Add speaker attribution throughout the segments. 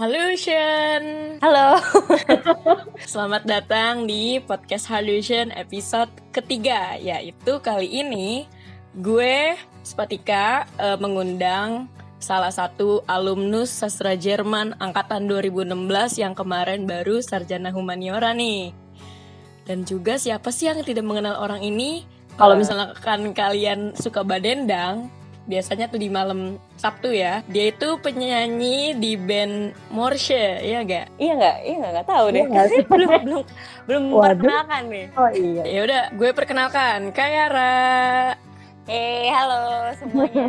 Speaker 1: Halusion.
Speaker 2: Halo.
Speaker 1: Selamat datang di podcast Halusion episode ketiga, yaitu kali ini gue Spatika uh, mengundang salah satu alumnus sastra Jerman angkatan 2016 yang kemarin baru sarjana humaniora nih. Dan juga siapa sih yang tidak mengenal orang ini? Kalau misalkan kalian suka badendang, biasanya tuh di malam Sabtu ya. Dia itu penyanyi di band Morsche, iya gak?
Speaker 2: Iya nggak? Iya nggak? Nggak tahu deh.
Speaker 3: Iya sih?
Speaker 2: belum belum belum perkenalkan nih.
Speaker 3: Oh iya.
Speaker 1: Ya udah, gue perkenalkan Kayara.
Speaker 2: Eh, halo semuanya.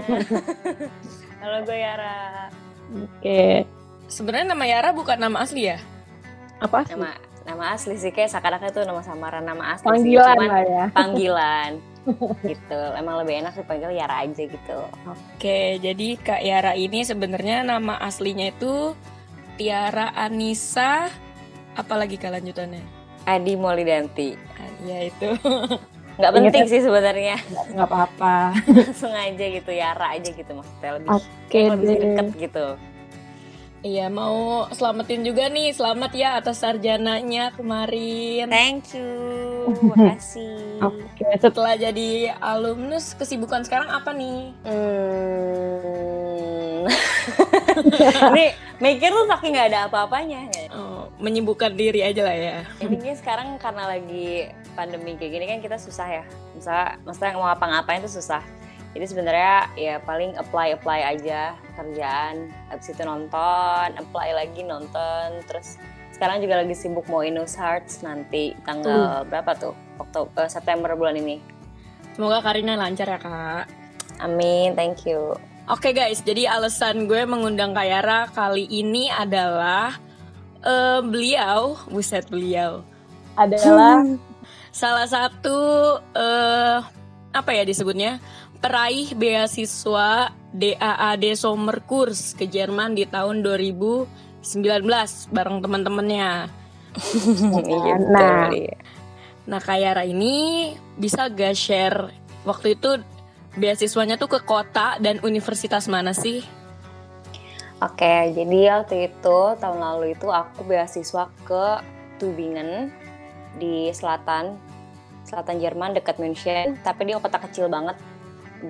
Speaker 2: halo gue Yara.
Speaker 3: Oke.
Speaker 1: Sebenarnya nama Yara bukan nama asli ya?
Speaker 3: Apa sih?
Speaker 2: Nama nama asli sih kayak seakan-akan itu nama samaran nama asli sih.
Speaker 3: Panggilan
Speaker 2: Cuman
Speaker 3: lah ya.
Speaker 2: panggilan. gitu. Emang lebih enak dipanggil Yara aja gitu.
Speaker 1: Oke, jadi Kak Yara ini sebenarnya nama aslinya itu Tiara Anissa. Apalagi kelanjutannya?
Speaker 2: Adi Molidanti.
Speaker 1: Ah, Ya itu.
Speaker 2: Nggak penting sih sebenarnya.
Speaker 3: Nggak apa-apa.
Speaker 2: Langsung aja gitu Yara aja gitu maksudnya lebih
Speaker 3: Oke
Speaker 2: kayak lebih deket gitu.
Speaker 1: Iya, mau selamatin juga nih. Selamat ya atas sarjananya kemarin.
Speaker 2: Thank you. Makasih.
Speaker 3: Oke. Set-
Speaker 1: Setelah jadi alumnus, kesibukan sekarang apa nih?
Speaker 2: Hmm. Ini mikir tuh saking nggak ada apa-apanya.
Speaker 1: Oh, menyibukkan diri aja lah ya.
Speaker 2: Intinya sekarang karena lagi pandemi kayak gini kan kita susah ya. Misalnya, maksudnya mau ngapa-ngapain tuh susah. Jadi sebenarnya ya paling apply apply aja kerjaan. Habis itu nonton, apply lagi nonton. Terus sekarang juga lagi sibuk mau Inus Hearts nanti tanggal berapa tuh? Oktober September bulan ini.
Speaker 1: Semoga Karina lancar ya, Kak.
Speaker 2: Amin, thank you.
Speaker 1: Oke guys, jadi alasan gue mengundang Kak Yara kali ini adalah eh, beliau, buset beliau,
Speaker 3: adalah
Speaker 1: salah satu eh apa ya disebutnya peraih beasiswa DAAD Summer Course ke Jerman di tahun 2019 bareng teman-temannya.
Speaker 2: Iya, betul,
Speaker 3: Nah.
Speaker 1: Nah, Kak Yara ini bisa gak share waktu itu beasiswanya tuh ke kota dan universitas mana sih?
Speaker 2: Oke, jadi waktu itu tahun lalu itu aku beasiswa ke Tübingen di selatan selatan Jerman dekat München, tapi dia kota kecil banget.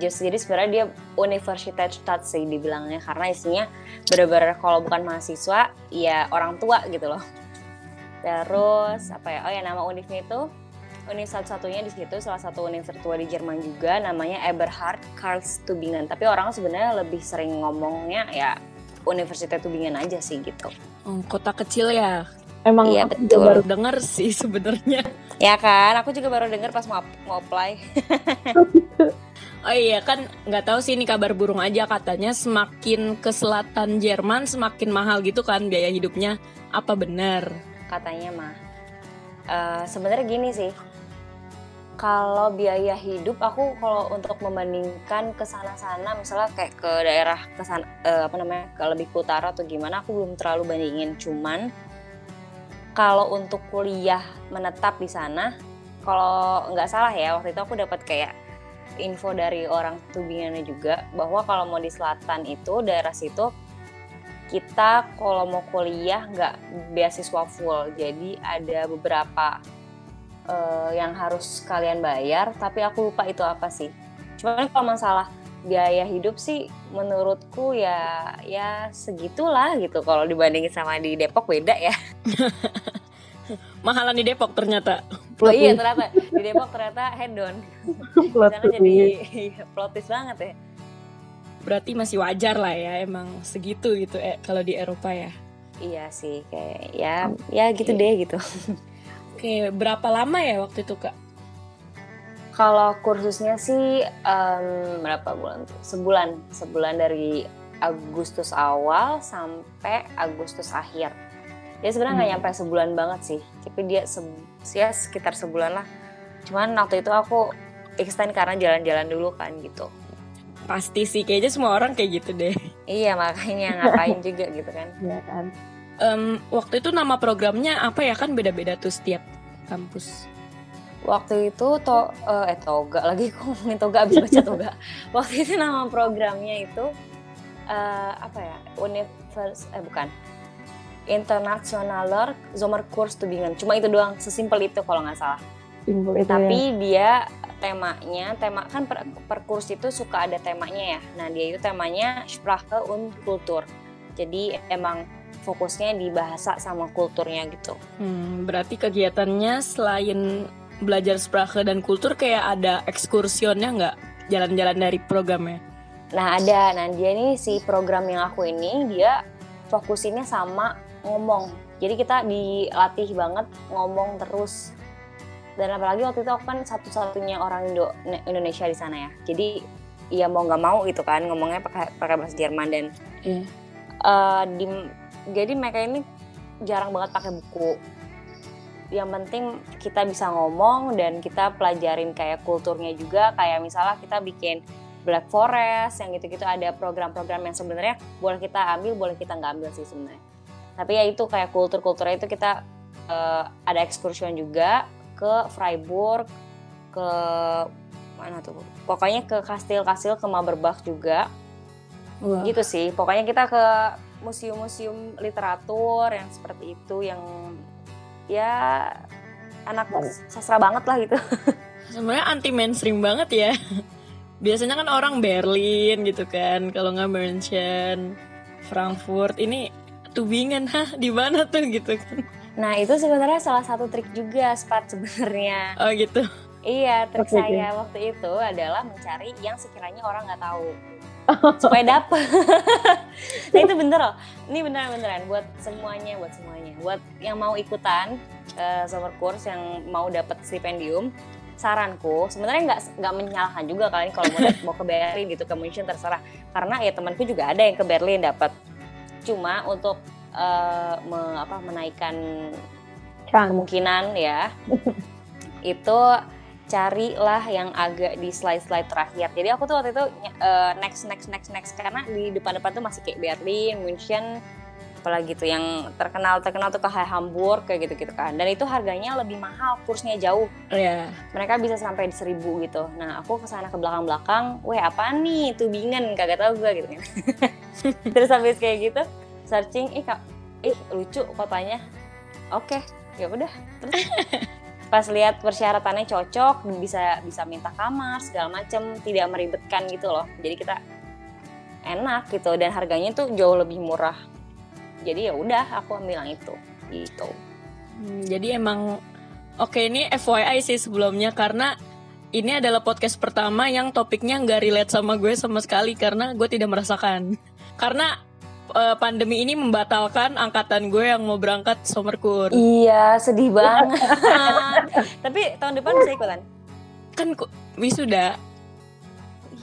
Speaker 2: Just, jadi sebenarnya dia Universität Stadt sih dibilangnya karena isinya bener-bener kalau bukan mahasiswa ya orang tua gitu loh. Terus apa ya? Oh ya nama univnya itu univ satu-satunya di situ salah satu univ tertua di Jerman juga namanya Eberhard Karlstübingen. Tapi orang sebenarnya lebih sering ngomongnya ya Universitas Tübingen aja sih gitu.
Speaker 1: Oh, kota kecil ya.
Speaker 3: emang
Speaker 2: Iya,
Speaker 3: aku
Speaker 2: betul.
Speaker 3: juga baru
Speaker 1: denger sih sebenarnya.
Speaker 2: Ya kan, aku juga baru dengar pas mau mau apply.
Speaker 1: Oh iya kan nggak tahu sih ini kabar burung aja katanya semakin ke selatan Jerman semakin mahal gitu kan biaya hidupnya. Apa benar?
Speaker 2: katanya mah. Eh, Sebenarnya gini sih, kalau biaya hidup aku kalau untuk membandingkan ke sana-sana, misalnya kayak ke daerah ke sana, eh, apa namanya, ke lebih ke utara atau gimana, aku belum terlalu bandingin. Cuman kalau untuk kuliah menetap di sana, kalau nggak salah ya waktu itu aku dapat kayak info dari orang Tubingannya juga bahwa kalau mau di selatan itu daerah situ kita kalau mau kuliah nggak beasiswa full. Jadi ada beberapa eh, yang harus kalian bayar tapi aku lupa itu apa sih. Cuman kalau masalah biaya hidup sih menurutku ya ya segitulah gitu. Kalau dibandingin sama di Depok beda ya.
Speaker 1: Mahalan di Depok ternyata.
Speaker 2: Oh
Speaker 3: plot
Speaker 2: iya
Speaker 3: twist.
Speaker 2: ternyata di Depok ternyata head on jadi
Speaker 3: twist.
Speaker 2: plot twist banget ya
Speaker 1: Berarti masih wajar lah ya emang segitu gitu eh, kalau di Eropa ya.
Speaker 2: iya sih kayak ya ya gitu deh gitu
Speaker 1: Oke, berapa lama ya waktu itu kak?
Speaker 2: Kalau kursusnya sih em, berapa bulan tuh? Sebulan, sebulan dari Agustus awal sampai Agustus akhir. Dia sebenarnya nggak
Speaker 1: Hmm.
Speaker 2: nyampe sebulan banget sih, tapi dia se- ya sekitar sebulan lah. Cuman waktu itu aku extend karena jalan-jalan dulu kan gitu.
Speaker 1: Pasti sih, kayaknya semua orang kayak gitu deh.
Speaker 2: Iya makanya ngapain juga gitu kan.
Speaker 3: Iya kan.
Speaker 1: Em, waktu itu nama programnya apa ya kan beda-beda tuh setiap kampus.
Speaker 2: Waktu itu to eh, eh toga lagi kok ngomongin toga abis baca toga. Waktu itu nama programnya itu eh, apa ya? Univers eh bukan. Internationaler Zomerkurs Tübingen. Cuma itu doang, sesimpel itu kalau nggak salah.
Speaker 3: Simbol itu
Speaker 2: Tapi
Speaker 3: ya.
Speaker 2: dia temanya, tema kan per, per kurs itu suka ada temanya ya. Nah dia itu temanya Sprache und Kultur. Jadi emang fokusnya di bahasa sama kulturnya gitu.
Speaker 1: Hmm, berarti kegiatannya selain belajar sprache dan kultur kayak ada ekskursionnya nggak? Jalan-jalan dari programnya?
Speaker 2: Nah ada, nah dia ini si program yang aku ini dia fokusinnya sama ngomong. Jadi kita dilatih banget ngomong terus. Dan apalagi waktu itu aku kan satu-satunya orang Indo Indonesia di sana ya. Jadi ya mau nggak mau gitu kan ngomongnya pakai pakai bahasa Jerman dan eh, di jadi mereka ini jarang banget pakai buku. Yang penting kita bisa ngomong dan kita pelajarin kayak kulturnya juga. Kayak misalnya kita bikin Black Forest yang gitu-gitu ada program-program yang sebenarnya boleh kita ambil, boleh kita nggak ambil sih sebenarnya. Tapi ya itu kayak kultur-kulturnya itu kita eh, ada excursion juga ke Freiburg, ke mana tuh? Pokoknya ke kastil-kastil ke Maberbach juga
Speaker 1: Wah.
Speaker 2: gitu sih pokoknya kita ke museum-museum literatur yang seperti itu yang ya anak sastra banget lah gitu
Speaker 1: Sebenarnya anti mainstream banget ya. Biasanya kan orang Berlin gitu kan, kalau nggak München, Frankfurt. Ini Tubingen, hah di mana tuh? gitu kan?
Speaker 2: nah itu sebenarnya salah satu trik juga Spat sebenarnya.
Speaker 1: Oh gitu.
Speaker 2: iya trik
Speaker 3: oke.
Speaker 2: saya waktu itu adalah mencari yang sekiranya orang nggak tahu. Supaya dapet. Nah itu bener loh. Ini beneran beneran buat semuanya buat semuanya. Buat yang mau ikutan eh, summer course yang mau dapat stipendium saranku sebenarnya nggak nggak menyalahkan juga kalian kalau mau mau ke Berlin gitu ke München terserah. Karena ya temanku juga ada yang ke Berlin dapat cuma untuk eh, me- apa menaikkan kemungkinan ya itu carilah yang agak di slide-slide terakhir. Jadi aku tuh waktu itu eh, next next next next karena di depan-depan tuh masih kayak Berlin, München, apalagi tuh yang terkenal terkenal tuh kayak Hamburg kayak gitu-gitu kan. Dan itu harganya lebih mahal, kursnya jauh.
Speaker 1: Ya.
Speaker 2: Mereka bisa sampai di seribu gitu. Nah aku ke sana ke belakang-belakang, weh apa nih Tubingen kagak tahu gue gitu kan. Terus habis kayak gitu searching, ih kak, ih lucu kotanya. Oke, ya udah. Terus pas lihat persyaratannya cocok, bisa bisa minta kamar segala macem, tidak meribetkan gitu loh. Jadi kita enak gitu dan harganya tuh jauh lebih murah. Jadi ya udah aku ambil yang itu gitu.
Speaker 1: Hmm, jadi emang oke ini FYI sih sebelumnya karena ini adalah podcast pertama yang topiknya nggak relate sama gue sama sekali karena gue tidak merasakan. Karena eh, pandemi ini membatalkan angkatan gue yang mau berangkat summer course.
Speaker 2: Iya, sedih banget. Tapi tahun depan bisa ikutan.
Speaker 1: Kan ku- wisuda.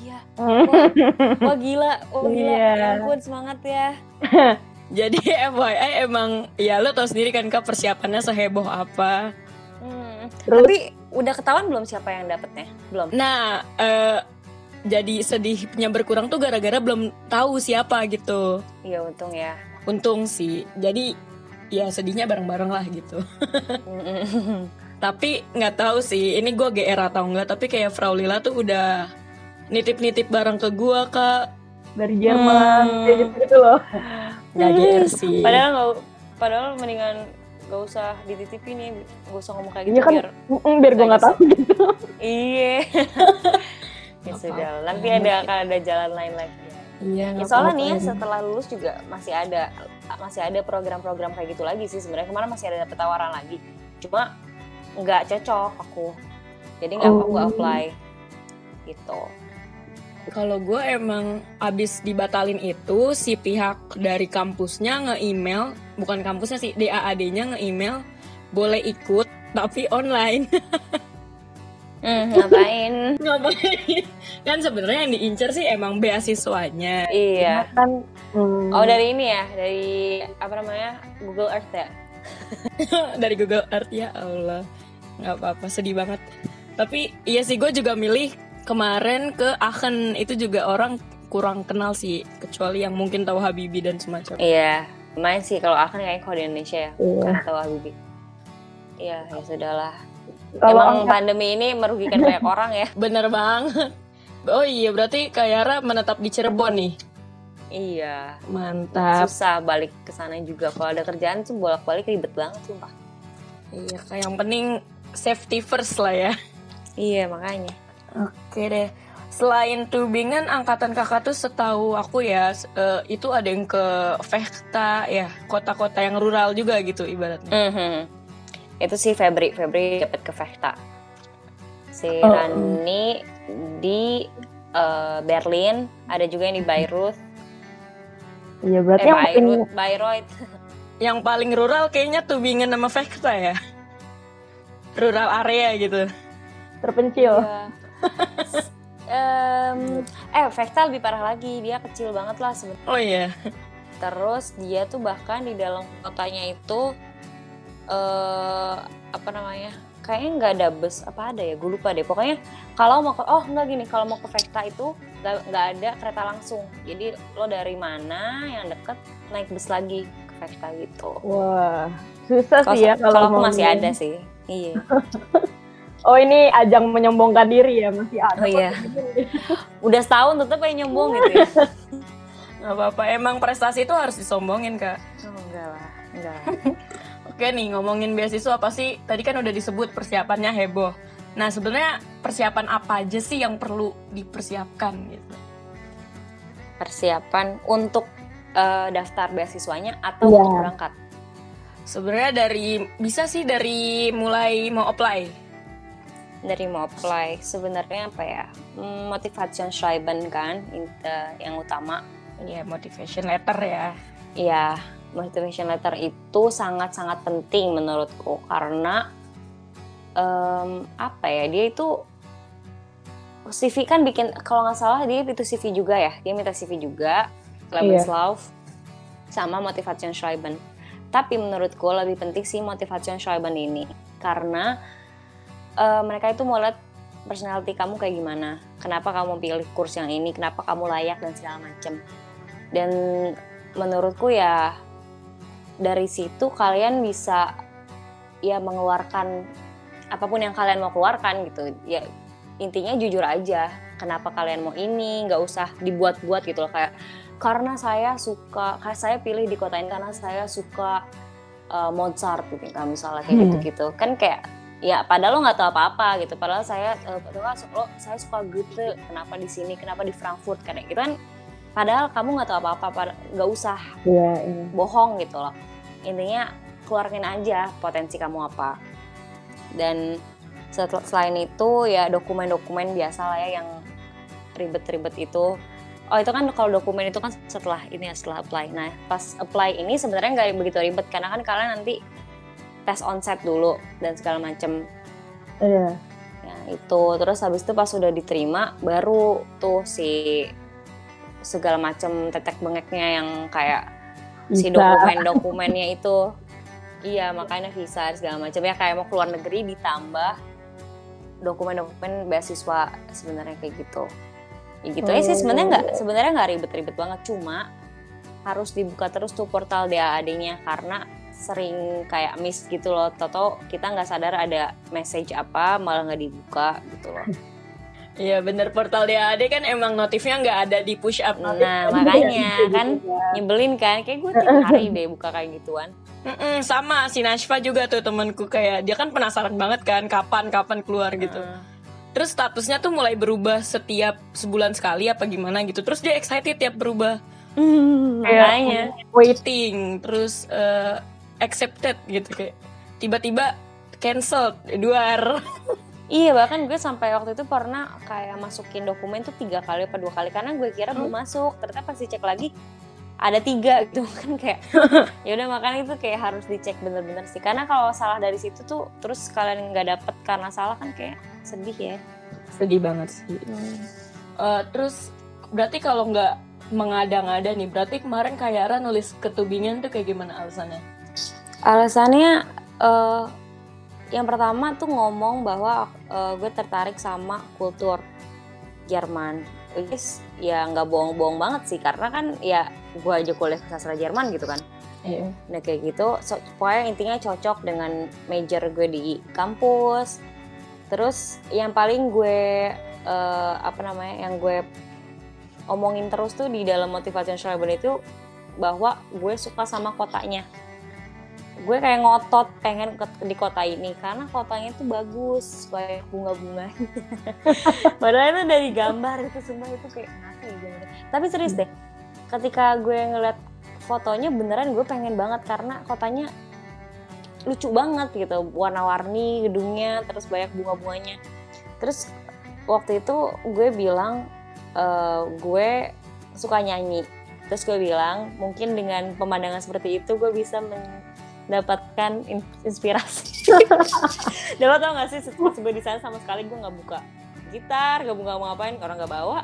Speaker 2: Iya. Wah gila, wah gila.
Speaker 3: Iya.
Speaker 2: Ya ampun semangat ya.
Speaker 1: Jadi FYI emang ya lo tau sendiri kan kak persiapannya seheboh apa.
Speaker 2: Hmm.
Speaker 3: Terus?
Speaker 2: Tapi udah ketahuan belum siapa yang dapetnya? Belum.
Speaker 1: Nah, eh, jadi sedihnya berkurang tuh gara-gara belum tahu siapa gitu.
Speaker 2: Iya untung ya.
Speaker 1: Untung sih. Jadi ya sedihnya bareng-bareng lah gitu. Tapi nggak tahu sih, ini gue GR atau enggak. Tapi kayak Frau Lila tuh udah nitip-nitip barang ke gue kak.
Speaker 3: Dari Jerman,
Speaker 1: Hmm.
Speaker 3: kayak gitu, gitu loh.
Speaker 1: Nggak GR sih.
Speaker 2: padahal nggak, padahal mendingan gak usah dititipin nih, gak usah ngomong kayak gitu
Speaker 3: Iya kan,
Speaker 2: biar
Speaker 3: biar gue nggak tahu gitu.
Speaker 2: iya. Ya sudah,
Speaker 1: apa-apa.
Speaker 2: nanti ada akan ada jalan lain lagi.
Speaker 1: Iya.
Speaker 2: Ya soalnya nih setelah lulus juga masih ada masih ada program-program kayak gitu lagi sih sebenarnya kemarin masih ada dapet tawaran lagi cuma nggak cocok aku jadi nggak
Speaker 3: Oh.
Speaker 2: aku apply gitu
Speaker 1: Kalau gue emang abis dibatalin itu si pihak dari kampusnya nge-email, bukan kampusnya sih, DAAD-nya nge-email boleh ikut tapi online.
Speaker 2: hmm, ngapain
Speaker 1: Ngapain? kan sebenarnya yang diincar sih emang beasiswanya.
Speaker 2: iya
Speaker 3: Kan, hmm,
Speaker 2: oh dari ini ya dari apa namanya Google Earth ya
Speaker 1: dari Google Earth ya Allah. nggak apa-apa, sedih banget. Tapi iya sih gue juga milih kemarin ke Aachen itu juga orang kurang kenal sih kecuali yang mungkin tahu Habibi dan semacam.
Speaker 2: iya lumayan sih kalau akan kayaknya kalau di Indonesia ya
Speaker 3: Iya.
Speaker 2: tahu Habibie iya ya sudahlah
Speaker 3: Kalau
Speaker 2: Emang
Speaker 3: angkat-
Speaker 2: pandemi ini merugikan banyak orang ya.
Speaker 1: Bener banget. Oh iya, berarti Kak Yara menetap di Cirebon nih.
Speaker 2: Iya.
Speaker 1: Mantap.
Speaker 2: Susah balik ke sana juga. Kalau ada kerjaan tuh bolak-balik ribet banget sumpah.
Speaker 1: Iya, Kak, yang penting safety first lah ya.
Speaker 2: Iya, makanya.
Speaker 1: Oke deh. Selain tubingan, angkatan kakak tuh setahu aku ya, eh, itu ada yang ke Vechta ya, kota-kota yang rural juga gitu ibaratnya.
Speaker 2: Mhm. Itu si Febri, Febri dapat ke Vechta. Si
Speaker 1: Oh,
Speaker 2: Rani di eh, Berlin, ada juga yang di Beirut.
Speaker 3: Iya berarti
Speaker 2: Eh,
Speaker 3: yang
Speaker 2: Beirut, Bayreuth.
Speaker 1: Yang paling rural kayaknya tubingan sama Vechta ya. Rural area gitu.
Speaker 3: terpencil.
Speaker 2: Iya. Em, eh, Vechta lebih parah lagi. Dia kecil banget lah sebenarnya.
Speaker 1: Oh iya.
Speaker 2: Terus dia tuh bahkan di dalam kotanya itu eh apa namanya? Kayaknya nggak ada bus apa ada ya? Gue lupa deh. Pokoknya kalau mau ke oh nggak gini, kalau mau ke Vecta itu nggak nggak ada kereta langsung. Jadi lo dari mana yang deket naik bus lagi ke Vecta gitu.
Speaker 3: Wah, susah
Speaker 2: Kalau
Speaker 3: sih ya
Speaker 2: kalau aku
Speaker 3: mau
Speaker 2: masih
Speaker 3: beli.
Speaker 2: ada sih. Iya.
Speaker 3: Oh ini ajang menyombongkan diri ya masih ada.
Speaker 2: Oh, iya. Udah setahun tetap pengen nyombong gitu ya.
Speaker 1: Gak apa-apa, emang prestasi itu harus disombongin kak.
Speaker 2: Oh, enggak lah, enggak lah.
Speaker 1: Oke nih, ngomongin beasiswa apa sih? Tadi kan udah disebut persiapannya heboh. Nah sebenarnya persiapan apa aja sih yang perlu dipersiapkan gitu?
Speaker 2: Persiapan untuk eh, daftar beasiswanya atau
Speaker 3: Iya.
Speaker 2: untuk berangkat.
Speaker 1: Sebenarnya dari bisa sih dari mulai mau apply.
Speaker 2: dari mau apply sebenarnya apa ya Hmm, motivation schreiben kan inte- yang utama
Speaker 1: Iya motivation letter ya.
Speaker 2: ya motivation letter itu sangat-sangat penting menurutku. Karena em, apa ya dia itu CV kan bikin kalau nggak salah dia itu CV juga ya? Dia minta CV juga Lebenslauf sama motivation schreiben. Tapi menurutku lebih penting sih motivation schreiben ini. Karena eh, mereka itu mau lihat personality kamu kayak gimana. Kenapa kamu pilih kurs yang ini? Kenapa kamu layak dan segala macem? Dan menurutku ya dari situ kalian bisa ya mengeluarkan apa pun yang kalian mau keluarkan gitu. Ya intinya jujur aja kenapa kalian mau ini nggak usah dibuat-buat gitu loh. Kayak karena saya suka kayak saya pilih di kota ini karena saya suka uh, Mozart gitu kan misalnya kayak
Speaker 3: Hmm.
Speaker 2: gitu-gitu. Kan kayak ya padahal lo nggak tahu apa-apa gitu. Padahal saya uh, padahal lo saya suka Goethe kenapa di sini kenapa di Frankfurt kayak gitu kan padahal kamu nggak tahu apa-apa nggak usah
Speaker 3: Iya, iya.
Speaker 2: bohong gitu loh. Intinya keluarin aja potensi kamu apa. Dan setel- selain itu ya dokumen-dokumen biasa lah ya yang ribet-ribet itu. Oh itu kan kalau dokumen itu kan setelah ini ya setelah apply. Nah pas apply ini sebenarnya nggak begitu ribet karena kan kalian nanti tes onsite dulu dan segala macem.
Speaker 3: Iya.
Speaker 2: ya itu. Terus habis itu pas udah diterima baru tuh si segala macem tetek bengeknya yang kayak si dokumen-dokumennya itu. Iya makanya visa segala macam ya kayak mau keluar negeri ditambah dokumen-dokumen beasiswa sebenarnya kayak gitu. Ya gitu. Aja sih sebenarnya nggak sebenarnya nggak ribet-ribet banget. Cuma harus dibuka terus tuh portal DAAD-nya karena sering kayak miss gitu loh. Toto kita nggak sadar ada message apa malah nggak dibuka gitu loh
Speaker 1: Iya bener portal DAD kan emang notifnya nggak ada di push up.
Speaker 2: nah makanya kan nyebelin kan kayak gue tiap hari deh buka kayak gituan
Speaker 1: Mm-mm, sama si Nashfa juga tuh temanku kayak dia kan penasaran banget kan kapan kapan keluar gitu. Terus statusnya tuh mulai berubah setiap sebulan sekali apa gimana gitu. Terus dia excited tiap berubah.
Speaker 2: makanya
Speaker 3: Wait,
Speaker 1: Waiting, terus eh, accepted gitu kayak tiba-tiba cancelled duar.
Speaker 2: Iya bahkan gue sampai waktu itu pernah kayak masukin dokumen tuh tiga kali apa dua kali karena gue kira belum masuk. Ternyata pas dicek lagi ada tiga gitu kan kayak ya udah makanya itu kayak harus dicek bener-bener sih. Karena kalau salah dari situ tuh terus kalian nggak dapet karena salah kan kayak sedih ya.
Speaker 1: Sedih banget sih. Eh, terus berarti kalau nggak mengada-ngada nih, berarti kemarin Kayara nulis ketubingan tuh kayak gimana alasannya?
Speaker 2: alasannya eh yang pertama tuh ngomong bahwa eh, gue tertarik sama kultur Jerman. Which is ya nggak bohong-bohong banget sih karena kan ya gue aja kuliah sastra Jerman gitu kan.
Speaker 1: Iya.
Speaker 2: Nah kayak gitu, so, pokoknya intinya cocok dengan major gue di kampus, terus yang paling gue uh, apa namanya yang gue omongin terus tuh di dalam motivation Schreiber itu bahwa gue suka sama kotanya gue kayak ngotot pengen ke, di kota ini karena kotanya tuh bagus kayak bunga-bunga padahal itu dari gambar itu semua itu kayak apa ya gitu. tapi serius deh ketika gue ngeliat fotonya beneran gue pengen banget karena kotanya lucu banget gitu. Warna-warni gedungnya terus banyak bunga-bunganya. Terus waktu itu gue bilang uh, gue suka nyanyi. Terus gue bilang mungkin dengan pemandangan seperti itu gue bisa mendapatkan inspirasi. Dapat tau gak sih gue di sana sama sekali gue nggak buka gitar gak buka mau ngapain orang nggak bawa.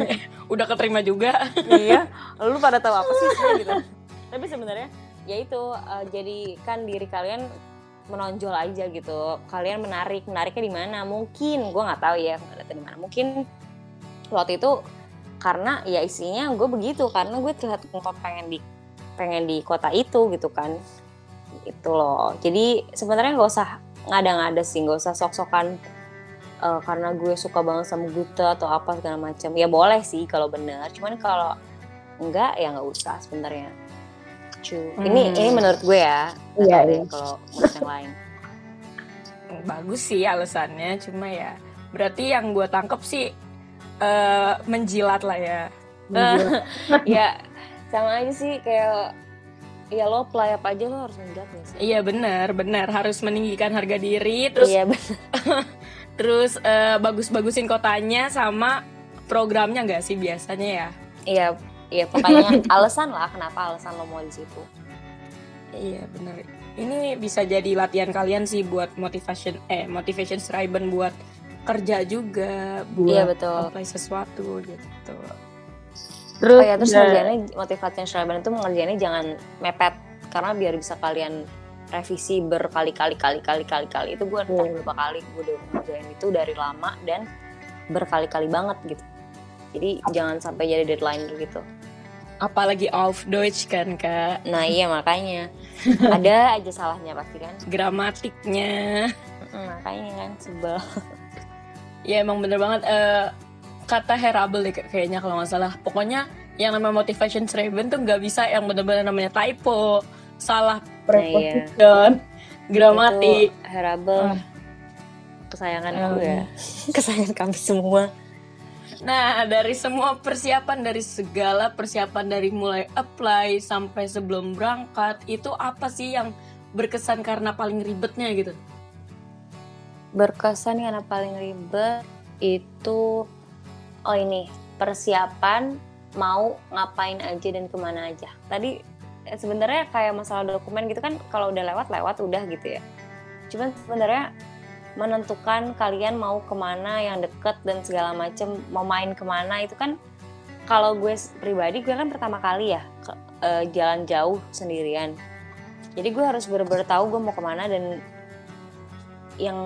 Speaker 1: Udah keterima juga.
Speaker 2: Iya lu pada tahu apa sih gitu. Tapi sebenarnya ya itu uh, jadikan diri kalian menonjol aja gitu. Kalian menarik menariknya di mana? Mungkin gue nggak tahu ya di mana. Mungkin waktu itu karena ya isinya gue begitu. Karena gue terlihat pengen di pengen di kota itu gitu kan itu loh jadi sebenarnya nggak usah ngada-ngada sih nggak usah sok-sokan uh, karena gue suka banget sama Gute atau apa segala macam ya boleh sih kalau bener cuman kalau enggak ya nggak usah sebenarnya hmm. ini ini menurut gue ya
Speaker 3: iya, iya.
Speaker 2: kalau menurut yang lain
Speaker 1: bagus sih alasannya cuma ya berarti yang gue tangkep sih uh, menjilat lah ya
Speaker 2: menjilat. ya sama aja sih kayak ya lo play apa aja lo harus menjat sih?
Speaker 1: Iya benar, benar harus meninggikan harga diri terus
Speaker 2: Iya benar.
Speaker 1: terus uh, bagus-bagusin kotanya sama programnya nggak sih biasanya ya?
Speaker 2: Iya, iya pokoknya alasan lah kenapa alasan lo mau di situ.
Speaker 1: Iya benar. Ini bisa jadi latihan kalian sih buat motivation eh motivation Striben buat kerja juga buat
Speaker 2: iya, betul.
Speaker 1: apply sesuatu gitu.
Speaker 2: Terus, oh ya, terus ya. ngerjainnya motivasi Schreiber itu mengerjainnya jangan mepet karena biar bisa kalian revisi berkali-kali kali-kali kali-kali. Itu gue entah berapa kali gue udah ngerjain itu dari lama dan berkali-kali banget gitu. Jadi jangan sampai jadi deadline gitu.
Speaker 1: Apalagi auf Deutsch kan kak.
Speaker 2: Nah iya makanya. Ada aja salahnya pasti kan?
Speaker 1: Gramatiknya.
Speaker 2: Makanya kan sebel.
Speaker 1: Ya emang bener banget uh, kata Herable deh kayaknya kalau nggak salah. Pokoknya yang namanya motivation driven tuh nggak bisa yang benar-benar namanya typo, salah preposition, iya. gramatik.
Speaker 2: Herable. Uh. Kesayangan aku ya. Kesayangan kami semua.
Speaker 1: Nah, dari semua persiapan dari segala persiapan dari mulai apply sampai sebelum berangkat, itu apa sih yang berkesan karena paling ribetnya gitu?
Speaker 2: Berkesan karena paling ribet itu oh ini persiapan mau ngapain aja dan ke mana aja. Tadi eh, sebenarnya kayak masalah dokumen gitu kan kalau udah lewat lewat udah gitu ya. Cuman sebenarnya menentukan kalian mau ke mana yang deket dan segala macem mau main ke mana itu kan kalau gue pribadi gue kan pertama kali ya ke, uh, jalan jauh sendirian jadi gue harus bener-bener tahu gue mau ke mana dan yang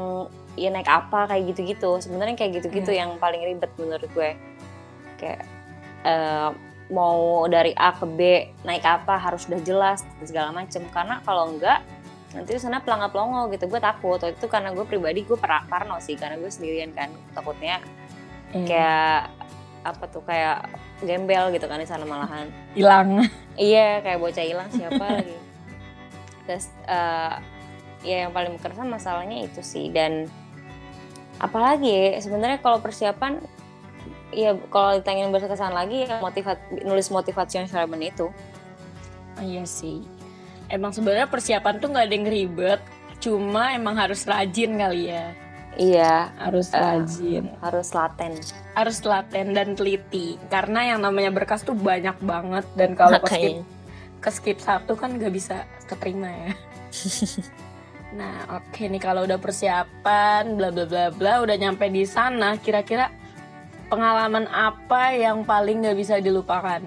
Speaker 2: ya naik apa kayak gitu-gitu. Sebenarnya kayak gitu-gitu yeah. yang paling ribet menurut gue. Kayak uh, mau dari A ke B naik apa harus udah jelas segala macem. Karena kalau enggak nanti di sana pelangap pelongo gitu. Gue takut. Waktu itu karena gue pribadi gue parno sih. Karena gue sendirian kan. Takutnya mm. kayak apa tuh kayak gembel gitu kan di sana malahan.
Speaker 1: Hilang.
Speaker 2: Iya kayak bocah hilang siapa lagi. Terus uh, ya yang paling berkesan masalahnya itu sih. Dan apalagi sebenarnya kalau persiapan ya kalau ditanya berkesan lagi ya motivat nulis motivasi yang Sherman itu.
Speaker 1: Oh, iya sih. Emang sebenarnya persiapan tuh nggak ada yang ribet cuma emang harus rajin kali ya.
Speaker 2: Iya.
Speaker 1: Harus uh, rajin.
Speaker 2: harus laten.
Speaker 1: Harus laten dan teliti karena yang namanya berkas tuh banyak banget dan kalau ke ke skip satu kan nggak bisa keterima ya Nah, oke okay nih kalau udah persiapan bla bla bla bla udah nyampe di sana, kira-kira pengalaman apa yang paling nggak bisa dilupakan?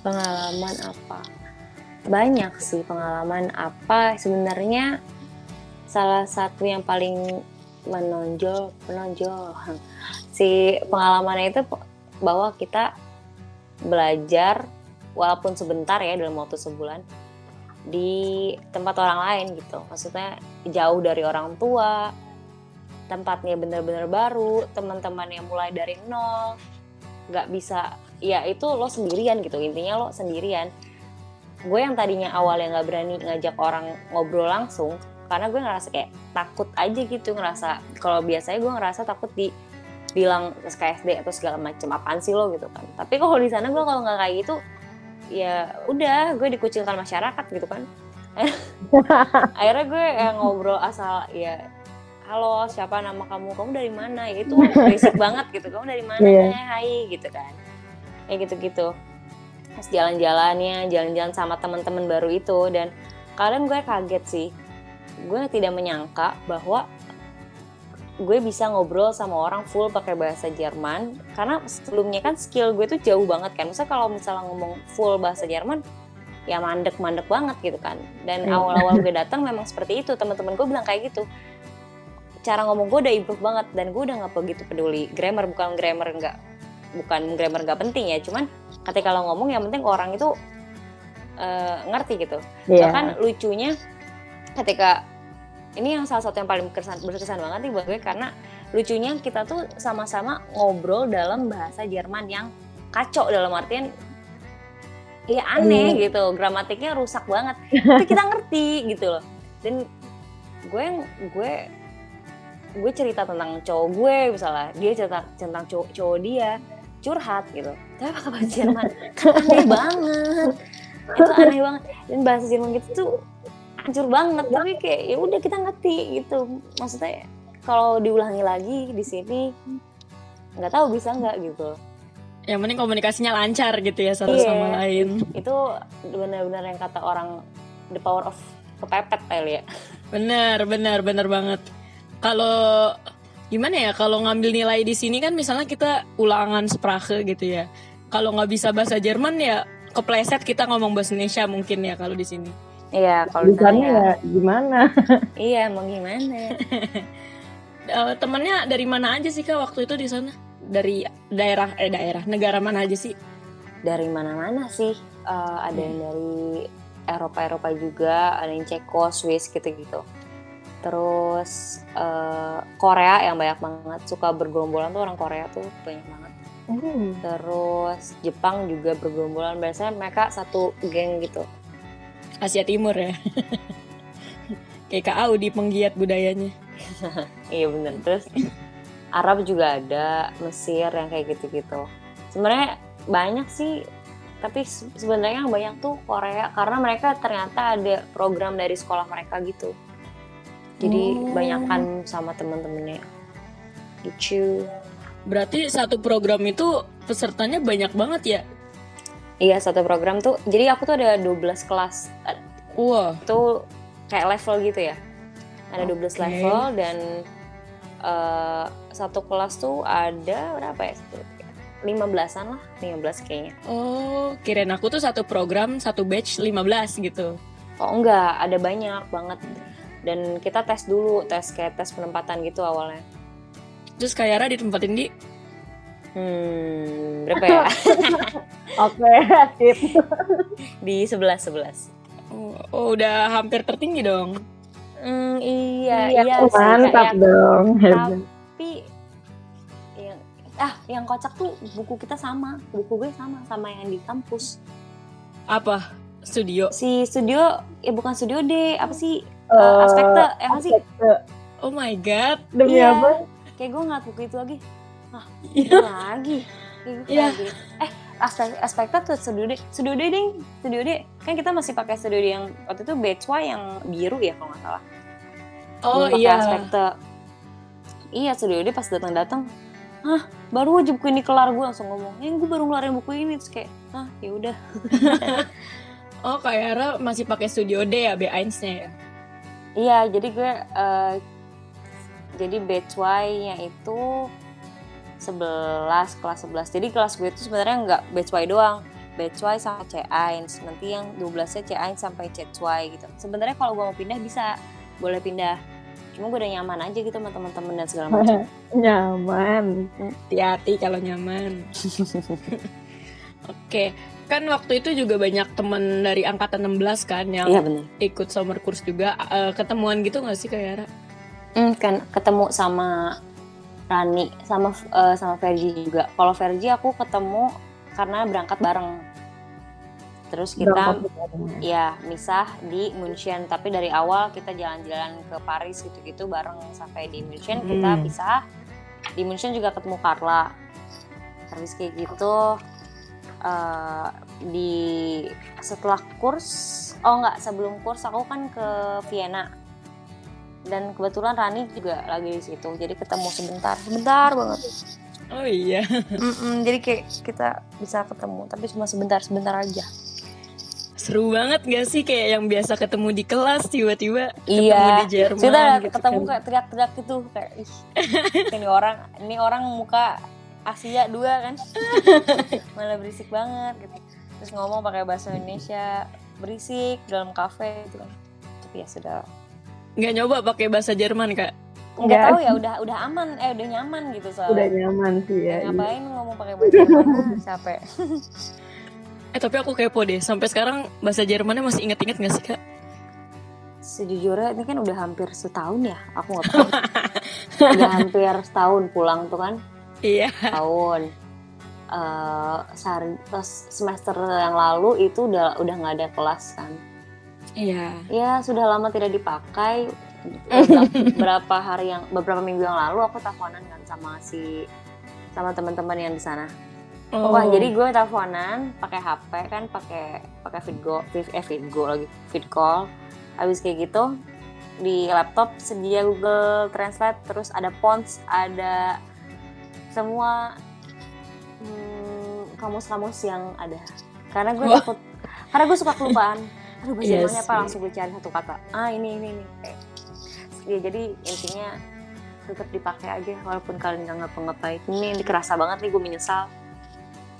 Speaker 2: Pengalaman apa? Banyak sih pengalaman apa sebenarnya salah satu yang paling menonjol menonjol si pengalamannya itu bahwa kita belajar walaupun sebentar ya dalam waktu sebulan di tempat orang lain gitu. Maksudnya jauh dari orang tua tempatnya bener-bener baru teman-teman yang mulai dari nol. Nggak bisa ya itu lo sendirian gitu intinya lo sendirian. Gue yang tadinya awalnya nggak berani ngajak orang ngobrol langsung karena gue ngerasa kayak takut aja gitu ngerasa kalau biasanya gue ngerasa takut di bilang SKSD atau segala macam apaan sih lo gitu kan. Tapi kalau di sana gue kalau nggak kayak gitu ya udah gue dikucilkan masyarakat gitu kan. Akhirnya gue yang ngobrol asal ya halo siapa? Nama kamu? Kamu dari mana? Ya itu basic banget gitu. Kamu dari mana?
Speaker 3: Iya.
Speaker 2: hai gitu kan. Ya gitu gitu pas jalan-jalannya jalan-jalan sama teman-teman baru itu dan kadang gue kaget sih. Gue tidak menyangka bahwa gue bisa ngobrol sama orang full pakai bahasa Jerman. Karena sebelumnya kan skill gue tuh jauh banget kan. Misalnya kalau misalnya ngomong full bahasa Jerman ya mandek-mandek banget gitu kan. Dan
Speaker 3: Hmm.
Speaker 2: awal-awal gue datang memang seperti itu. Teman-teman gue bilang kayak gitu. Cara ngomong gue udah improve banget dan gue udah nggak begitu peduli grammar. Bukan grammar nggak bukan grammar nggak penting ya. Cuman ketika lo ngomong yang penting orang itu eh, ngerti gitu.
Speaker 3: Iya.
Speaker 2: bahkan lucunya ketika ini yang salah satu yang paling berkesan, berkesan banget nih buat gue karena lucunya kita tuh sama-sama ngobrol dalam bahasa Jerman yang kacau dalam artian ya aneh gitu. Gramatiknya rusak banget. Tapi kita ngerti gitu loh. Dan gue gue gue cerita tentang cowok gue misalnya. Dia cerita tentang cowok, cowok dia curhat gitu. Tapi pakai bahasa Jerman? Kan aneh banget. Itu aneh banget. Dan bahasa Jerman gitu tuh hancur banget tapi kayak ya udah kita ngerti gitu maksudnya kalau diulangi lagi di sini nggak tahu bisa nggak gitu
Speaker 1: Yang penting komunikasinya lancar gitu ya satu
Speaker 2: Iya.
Speaker 1: sama lain.
Speaker 2: itu benar-benar yang kata orang the power of kepepet kali ya
Speaker 1: Bener, bener, bener banget. Kalau gimana ya kalau ngambil nilai di sini kan misalnya kita ulangan sprache gitu ya. Kalau nggak bisa bahasa Jerman ya kepleset kita ngomong bahasa Indonesia mungkin ya kalau di sini.
Speaker 2: Iya kalau di sana
Speaker 3: Bukannya
Speaker 2: ya
Speaker 3: gimana?
Speaker 2: iya mau gimana?
Speaker 1: Eh, temennya dari mana aja sih kak waktu itu di sana? Dari daerah eh daerah negara mana aja sih?
Speaker 2: dari mana-mana sih. Eh, ada yang dari Eropa-Eropa juga ada yang Ceko, Swiss gitu-gitu. Terus eh, Korea yang banyak banget. Suka bergerombolan tuh orang Korea tuh banyak banget.
Speaker 3: Hmm.
Speaker 2: terus Jepang juga bergerombolan. Biasanya mereka satu geng gitu
Speaker 1: Asia Timur ya. Kayak Kak Audi penggiat budayanya.
Speaker 2: iya bener terus Arab juga ada Mesir yang kayak gitu-gitu sebenarnya banyak sih tapi se- sebenarnya yang banyak tuh Korea karena mereka ternyata ada program dari sekolah mereka gitu jadi
Speaker 1: Oh.
Speaker 2: banyakan sama temen-temennya gitu
Speaker 1: Berarti satu program itu pesertanya banyak banget ya?
Speaker 2: Iya satu program tuh jadi aku tuh ada 12 kelas
Speaker 1: Wah,
Speaker 2: itu kayak level gitu ya. Ada 12
Speaker 1: Oke.
Speaker 2: level dan eh, satu kelas tuh ada berapa ya? 15-an lah 15 kayaknya.
Speaker 1: Oh kirain aku tuh satu program satu batch 15 gitu.
Speaker 2: oh enggak ada banyak banget. Dan kita tes dulu tes kayak tes penempatan gitu awalnya.
Speaker 1: Terus Kak Yara ditempatin di
Speaker 2: hmm berapa ya
Speaker 3: Oke, sip.
Speaker 2: di 11 11
Speaker 1: oh, oh, udah hampir tertinggi dong.
Speaker 2: hmm, iya iya, sih
Speaker 3: mantap
Speaker 2: kayak
Speaker 3: dong.
Speaker 2: Tapi yang ah yang kocak tuh buku kita sama buku gue sama sama yang di kampus
Speaker 1: Apa? Studio.
Speaker 2: si studio ya bukan studio D apa sih
Speaker 3: Eh,
Speaker 2: uh, aspekte ya nggak sih.
Speaker 1: Oh my god.
Speaker 3: Demi
Speaker 2: Iya.
Speaker 3: apa?
Speaker 2: kayak gue ngeliat buku itu lagi ah
Speaker 1: Iya.
Speaker 2: lagi kayak
Speaker 1: Iya.
Speaker 2: eh aspek aspekte tuh studio D studio D ding studio D kan kita masih pakai studio D yang waktu itu batch Y yang biru ya kalau nggak salah
Speaker 1: Oh
Speaker 2: Belum
Speaker 1: iya.
Speaker 2: aspekte iya studio D pas datang datang Hah, baru aja buku ini kelar gue langsung ngomong, eh gue baru ngeluarin buku ini terus kayak, ah ya udah.
Speaker 1: Oh Kak Yara masih pakai Studio D ya B1-nya ya?
Speaker 2: Iya, jadi gue eh, jadi batch Y-nya itu 11 kelas 11. Jadi kelas gue itu sebenarnya nggak batch Y doang. Batch Y sama C1. Nanti yang 12-nya C1 sampai C2 gitu. Sebenarnya kalau gue mau pindah bisa, boleh pindah. Cuma gue udah nyaman aja gitu sama teman-teman dan segala macam.
Speaker 3: Nyaman.
Speaker 1: Hati-hati kalau nyaman. Oke, kan waktu itu juga banyak temen dari angkatan 16 kan yang
Speaker 2: Iya
Speaker 1: ikut summer course juga. Eh, ketemuan gitu nggak sih Kak Yara?
Speaker 2: Hmm, kan ketemu sama Rani sama eh, sama Vergi juga. Kalau Vergi aku ketemu karena berangkat bareng. Terus kita
Speaker 3: Berangkat bareng.
Speaker 2: ya misah di München, tapi dari awal kita jalan-jalan ke Paris gitu-gitu bareng sampai di München kita
Speaker 1: Hmm.
Speaker 2: pisah. Di München juga ketemu Carla. Habis kayak gitu eh, di setelah kurs, oh enggak sebelum kurs aku kan ke Vienna dan kebetulan Rani juga lagi di situ jadi ketemu sebentar. Sebentar banget.
Speaker 1: Oh iya.
Speaker 2: Mm-mm, jadi kayak kita bisa ketemu tapi cuma sebentar sebentar aja.
Speaker 1: Seru banget gak sih kayak yang biasa ketemu di kelas tiba-tiba ketemu
Speaker 2: iya.
Speaker 1: di Jerman
Speaker 2: kita
Speaker 1: gitu
Speaker 2: ketemu
Speaker 1: kan.
Speaker 2: kayak teriak-teriak gitu kayak ih ini orang ini orang muka Asia dua kan. Malah berisik banget gitu. Terus ngomong pakai bahasa Indonesia berisik dalam kafe gitu kan. Tapi ya sudah
Speaker 1: Nggak nyoba pakai bahasa Jerman kak?
Speaker 2: nggak
Speaker 3: Nggak.
Speaker 2: tahu ya udah udah aman eh udah nyaman gitu
Speaker 3: Udah
Speaker 2: soalnya
Speaker 3: nyaman sih ya. iya.
Speaker 2: ngapain ngomong pakai bahasa Jerman capek
Speaker 1: Eh tapi aku kepo deh, sampai sekarang bahasa Jermannya masih inget-inget gak sih kak?
Speaker 2: sejujurnya ini kan udah hampir setahun ya aku nggak tahu udah hampir setahun pulang tuh kan
Speaker 1: Iya.
Speaker 2: tahun eh sehari pas semester yang lalu itu udah udah nggak ada kelas kan
Speaker 1: Iya.
Speaker 2: ya sudah lama tidak dipakai berapa hari yang beberapa minggu yang lalu aku teleponan kan sama si sama teman-teman yang di sana
Speaker 1: Oh.
Speaker 2: Wah, jadi gue teleponan pakai HP kan, pakai pakai Vidgo, Vid- eh Vidgo lagi, Vidcall. Habis kayak gitu di laptop sedia Google Translate, terus ada Pons, ada semua hmm, kamus-kamus yang ada. Karena gue takut, karena gue suka kelupaan. Aduh, bahasa
Speaker 1: Iya
Speaker 2: Jermannya apa? Langsung gue cari satu kata. Ah, ini, ini, ini. Kayak, ya, jadi intinya tetap dipakai aja walaupun kalian nggak ngapa-ngapain. Ini kerasa banget nih gue menyesal.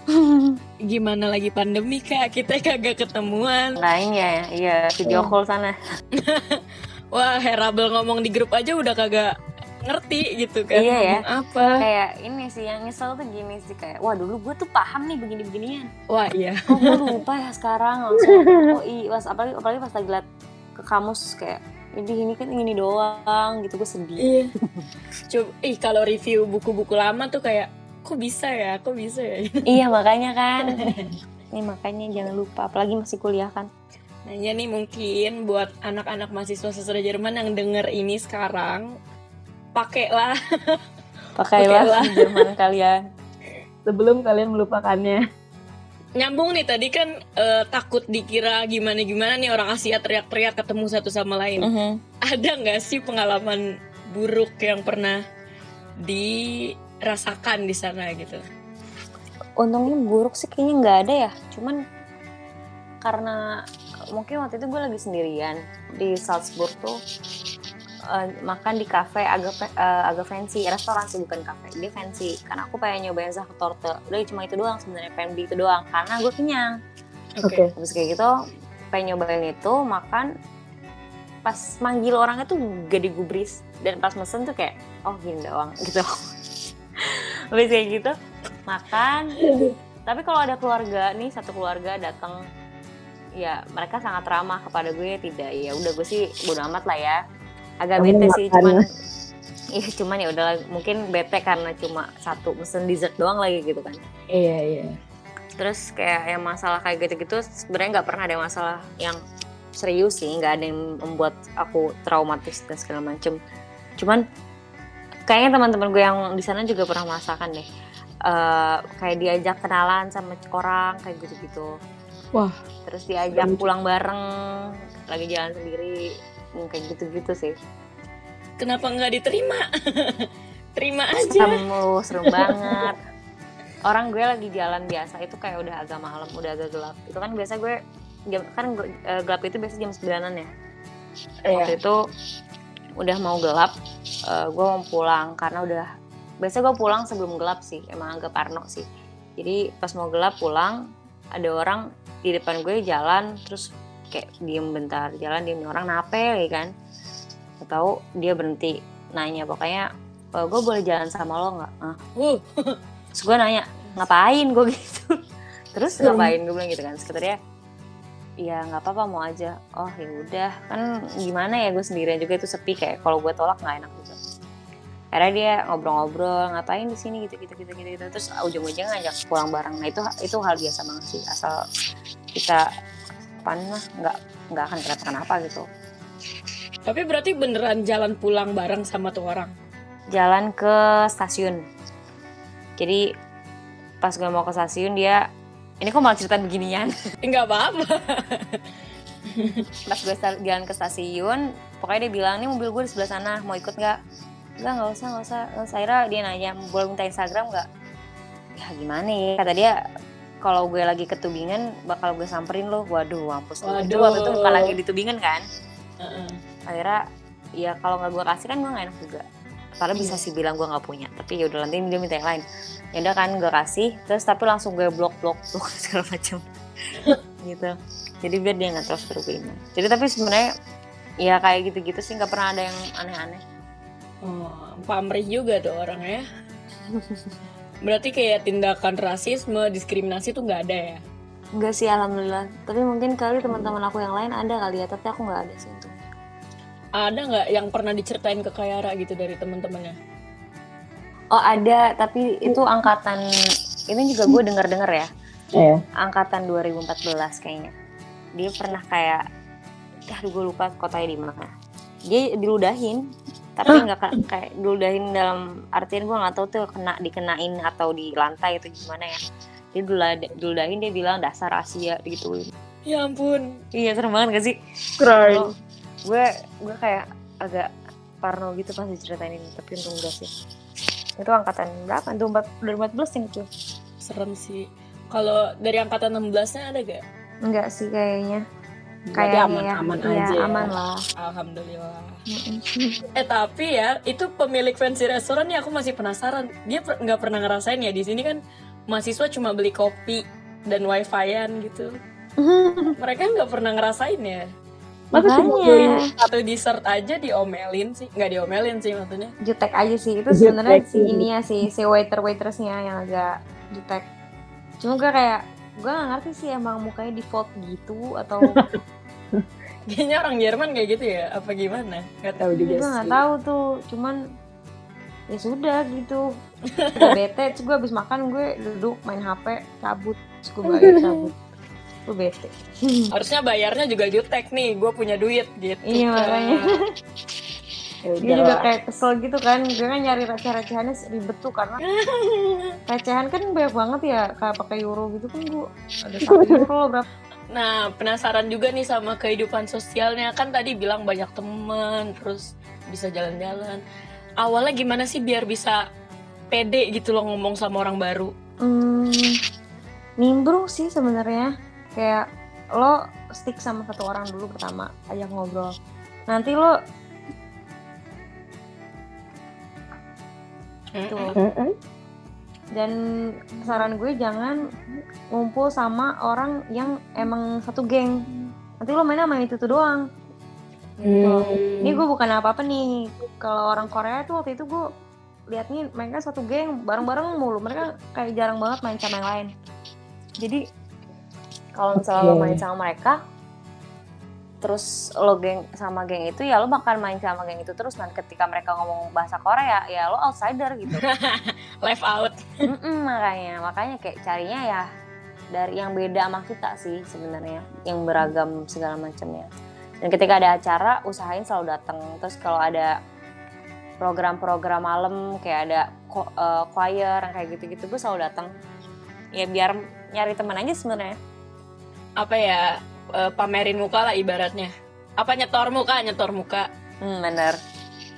Speaker 1: Gimana lagi pandemi kak? Kita kagak ketemuan.
Speaker 2: Lainnya iya video call sana.
Speaker 1: Wah, Herabel ngomong di grup aja udah kagak ngerti gitu kan.
Speaker 2: Iya ya.
Speaker 1: Apa?
Speaker 2: Kayak ini sih yang nyesel tuh gini sih kayak wah dulu gue tuh paham nih begini-beginian.
Speaker 1: Wah iya.
Speaker 2: Kok gue lupa ya sekarang langsung oh iya pas apalagi apalagi pas lagi liat ke kamus kayak ini ini kan ini doang gitu gue sedih.
Speaker 1: Iya. Coba, ih kalau review buku-buku lama tuh kayak kok bisa ya, kok bisa ya.
Speaker 2: iya makanya kan. Ini makanya jangan lupa apalagi masih kuliah kan.
Speaker 1: Nah ya nih mungkin buat anak-anak mahasiswa sastra Jerman yang denger ini sekarang, pakailah.
Speaker 2: Pakailah Jerman kalian.
Speaker 3: Sebelum kalian melupakannya.
Speaker 1: Nyambung nih tadi kan eh, takut dikira gimana-gimana nih orang Asia teriak-teriak ketemu satu sama lain.
Speaker 2: Mhm.
Speaker 1: Ada nggak sih pengalaman buruk yang pernah dirasakan di sana gitu?
Speaker 2: untungnya buruk sih kayaknya nggak ada ya cuman karena mungkin waktu itu gue lagi sendirian di Salzburg tuh eh, makan di cafe agak eh, agak fancy restoran sih bukan cafe dia fancy. Karena aku pengen nyobain Zachtorte udah cuma itu doang sebenarnya pengen beli itu doang karena gue kenyang.
Speaker 3: Oke.
Speaker 2: habis kayak gitu pengen nyobain itu makan. Pas manggil orangnya tuh gak digubris dan pas mesen tuh kayak oh gini doang gitu. Habis kayak gitu makan. Tapi kalau ada keluarga nih satu keluarga datang ya mereka sangat ramah kepada gue tidak ya udah gue sih bodo amat lah ya agak
Speaker 3: Kamu
Speaker 2: bete sih cuman Iya cuman ya udah mungkin bete karena cuma satu mesen dessert doang lagi gitu kan.
Speaker 3: Iya iya.
Speaker 2: terus kayak yang masalah kayak gitu-gitu sebenarnya nggak pernah ada masalah yang serius sih nggak ada yang membuat aku traumatis dan segala macem. Cuman kayaknya teman-teman gue yang di sana juga pernah merasakan deh. Eh, kayak diajak kenalan sama orang kayak gitu-gitu.
Speaker 3: Wah.
Speaker 2: terus diajak pulang bareng lagi jalan sendiri kayak gitu-gitu sih.
Speaker 1: Kenapa nggak diterima? Terima aja.
Speaker 2: kamu serem banget. Orang gue lagi jalan biasa itu kayak udah agak malam udah agak gelap. Itu kan biasa gue jam kan gue, eh, gelap itu biasa jam 9an ya? Waktu itu udah mau gelap eh, gue mau pulang karena udah biasa gue pulang sebelum gelap sih emang agak parno sih. Jadi pas mau gelap pulang ada orang di depan gue jalan terus kayak diem bentar jalan diem orang nape lagi kan? Gak tahu dia berhenti nanya pokoknya "Eh, gue boleh jalan sama lo nggak? Ah.
Speaker 1: Wuh,
Speaker 2: terus gue nanya ngapain? Gue gitu. Terus ngapain? Gue bilang gitu kan dia ya nggak apa-apa mau aja. Oh ya udah kan gimana ya gue sendirian juga itu sepi kayak kalau gue tolak nggak enak juga akhirnya dia ngobrol-ngobrol ngapain di sini? Gitu gitu gitu gitu, gitu. terus ujung-ujungnya ngajak pulang bareng. Nah itu itu hal biasa banget sih asal kita apa lah nggak nggak akan kenapa-kenapa gitu.
Speaker 1: Tapi berarti beneran jalan pulang bareng sama tuh orang.
Speaker 2: jalan ke stasiun. Jadi pas gue mau ke stasiun dia ini kok malah cerita beginian?
Speaker 1: Enggak apa-apa.
Speaker 2: pas gue jalan ke stasiun pokoknya dia bilang nih mobil gue di sebelah sana mau ikut nggak? Enggak nggak usah nggak usah. Terus akhirnya dia nanya boleh minta Instagram nggak? Ya gimana ya? Kata dia kalau gue lagi ketubingan bakal gue samperin lo waduh mampus itu
Speaker 1: Waduh.
Speaker 2: waktu itu bukan lagi ditubingan kan?
Speaker 1: Heeh.
Speaker 2: akhirnya ya kalau nggak gue kasih kan gue nggak enak juga. Padahal bisa sih bilang gue nggak punya. Tapi ya udah nanti dia minta yang lain. Ya udah kan gue kasih. Terus tapi langsung gue blok blok blok segala macam. Gitu. Jadi biar dia nggak terus berpindah jadi tapi sebenarnya ya kayak gitu-gitu sih. Nggak pernah ada yang aneh-aneh.
Speaker 1: Oh, pamrih juga tuh orangnya. Berarti kayak tindakan rasisme, diskriminasi tuh nggak ada ya?
Speaker 2: enggak sih alhamdulillah tapi mungkin kali teman-teman aku yang lain ada kali ya tapi aku nggak ada sih untuk
Speaker 1: Ada nggak yang pernah diceritain ke Kayara gitu dari teman-temannya?
Speaker 2: oh ada tapi itu angkatan ini juga gue dengar dengar ya
Speaker 3: Iya.
Speaker 2: angkatan 2014 kayaknya dia pernah kayak aduh gue lupa kotanya di mana dia diludahin tapi nggak ka- kayak diludahin dalam artian gue nggak tahu tuh kena dikenain atau di lantai itu gimana ya dia diludahin dia bilang dasar Asia gituin
Speaker 1: Ya ampun.
Speaker 2: iya serem banget gak sih
Speaker 3: Keren.
Speaker 2: Lo- gue gue kayak agak parno gitu pas diceritain ini tapi untung enggak sih itu angkatan berapa itu 2014 yang itu
Speaker 1: Serem sih. Kalau dari angkatan 16-nya ada gak?
Speaker 2: enggak sih kayaknya
Speaker 1: Berarti
Speaker 2: kayaknya
Speaker 1: aman-aman
Speaker 2: ya, iya,
Speaker 1: aja ya.
Speaker 2: aman lah
Speaker 1: Alhamdulillah. Eh tapi ya, itu pemilik fancy restoran nih aku masih penasaran. Dia per- nggak pernah ngerasain ya di sini kan mahasiswa cuma beli kopi dan wifi-an gitu. Mereka nggak pernah ngerasain ya.
Speaker 3: Masa cuma beli
Speaker 2: Makanya
Speaker 1: Satu dessert aja diomelin sih, nggak diomelin sih maksudnya.
Speaker 2: jutek aja sih itu sebenarnya si
Speaker 3: sih.
Speaker 2: ini ya si si waiter waitersnya yang agak jutek cuma gue kayak gue gak ngerti sih emang mukanya default gitu atau
Speaker 1: Kayaknya orang Jerman kayak gitu ya, apa gimana? Nggak tahu juga
Speaker 2: gue
Speaker 1: sih.
Speaker 2: nggak tahu tuh cuman ya sudah gitu udah bete terus gue abis makan gue duduk main hp cabut terus gue bayar cabut gue bete
Speaker 1: Harusnya bayarnya juga jutek nih, gue punya duit gitu.
Speaker 2: Iya,
Speaker 1: kan.
Speaker 2: makanya.
Speaker 3: Ya
Speaker 2: dia juga
Speaker 3: lah.
Speaker 2: kayak kesel gitu kan gue kan nyari receh-recehannya ribet tuh karena recehan kan banyak banget ya kayak pakai euro gitu kan gue ada satu euro berapa
Speaker 1: Nah, penasaran juga nih sama kehidupan sosialnya. Kan tadi bilang banyak temen, terus bisa jalan-jalan. Awalnya gimana sih biar bisa pede gitu loh ngomong sama orang baru?
Speaker 2: Hmm, nimbrung sih sebenarnya. Kayak lo stick sama satu orang dulu pertama, ajak ngobrol. Nanti lo
Speaker 3: Mm-mm.
Speaker 2: dan saran gue jangan ngumpul sama orang yang emang satu geng. Nanti lo mainnya sama itu tuh doang.
Speaker 3: Hmm.
Speaker 2: Ini gue bukan apa-apa nih. Kalau orang Korea tuh waktu itu gue lihat nih mereka satu geng bareng-bareng mulu. Mereka kayak jarang banget main sama yang lain. Jadi kalau misalnya lo
Speaker 3: Oke.
Speaker 2: main sama mereka, terus lo geng sama geng itu ya lo bakal main sama geng itu terus. Dan ketika mereka ngomong bahasa Korea ya lo outsider gitu.
Speaker 1: Live out.
Speaker 2: Mm-mm, makanya makanya kayak carinya ya dari yang beda sama kita sih sebenarnya yang beragam segala macamnya dan ketika ada acara usahain selalu datang terus kalau ada program-program malam kayak ada eh, choir yang kayak gitu-gitu gue selalu datang ya biar nyari teman aja sebenarnya
Speaker 1: Apa ya, eh, pamerin muka lah ibaratnya. Apa nyetor muka, nyetor muka.
Speaker 2: hmm, bener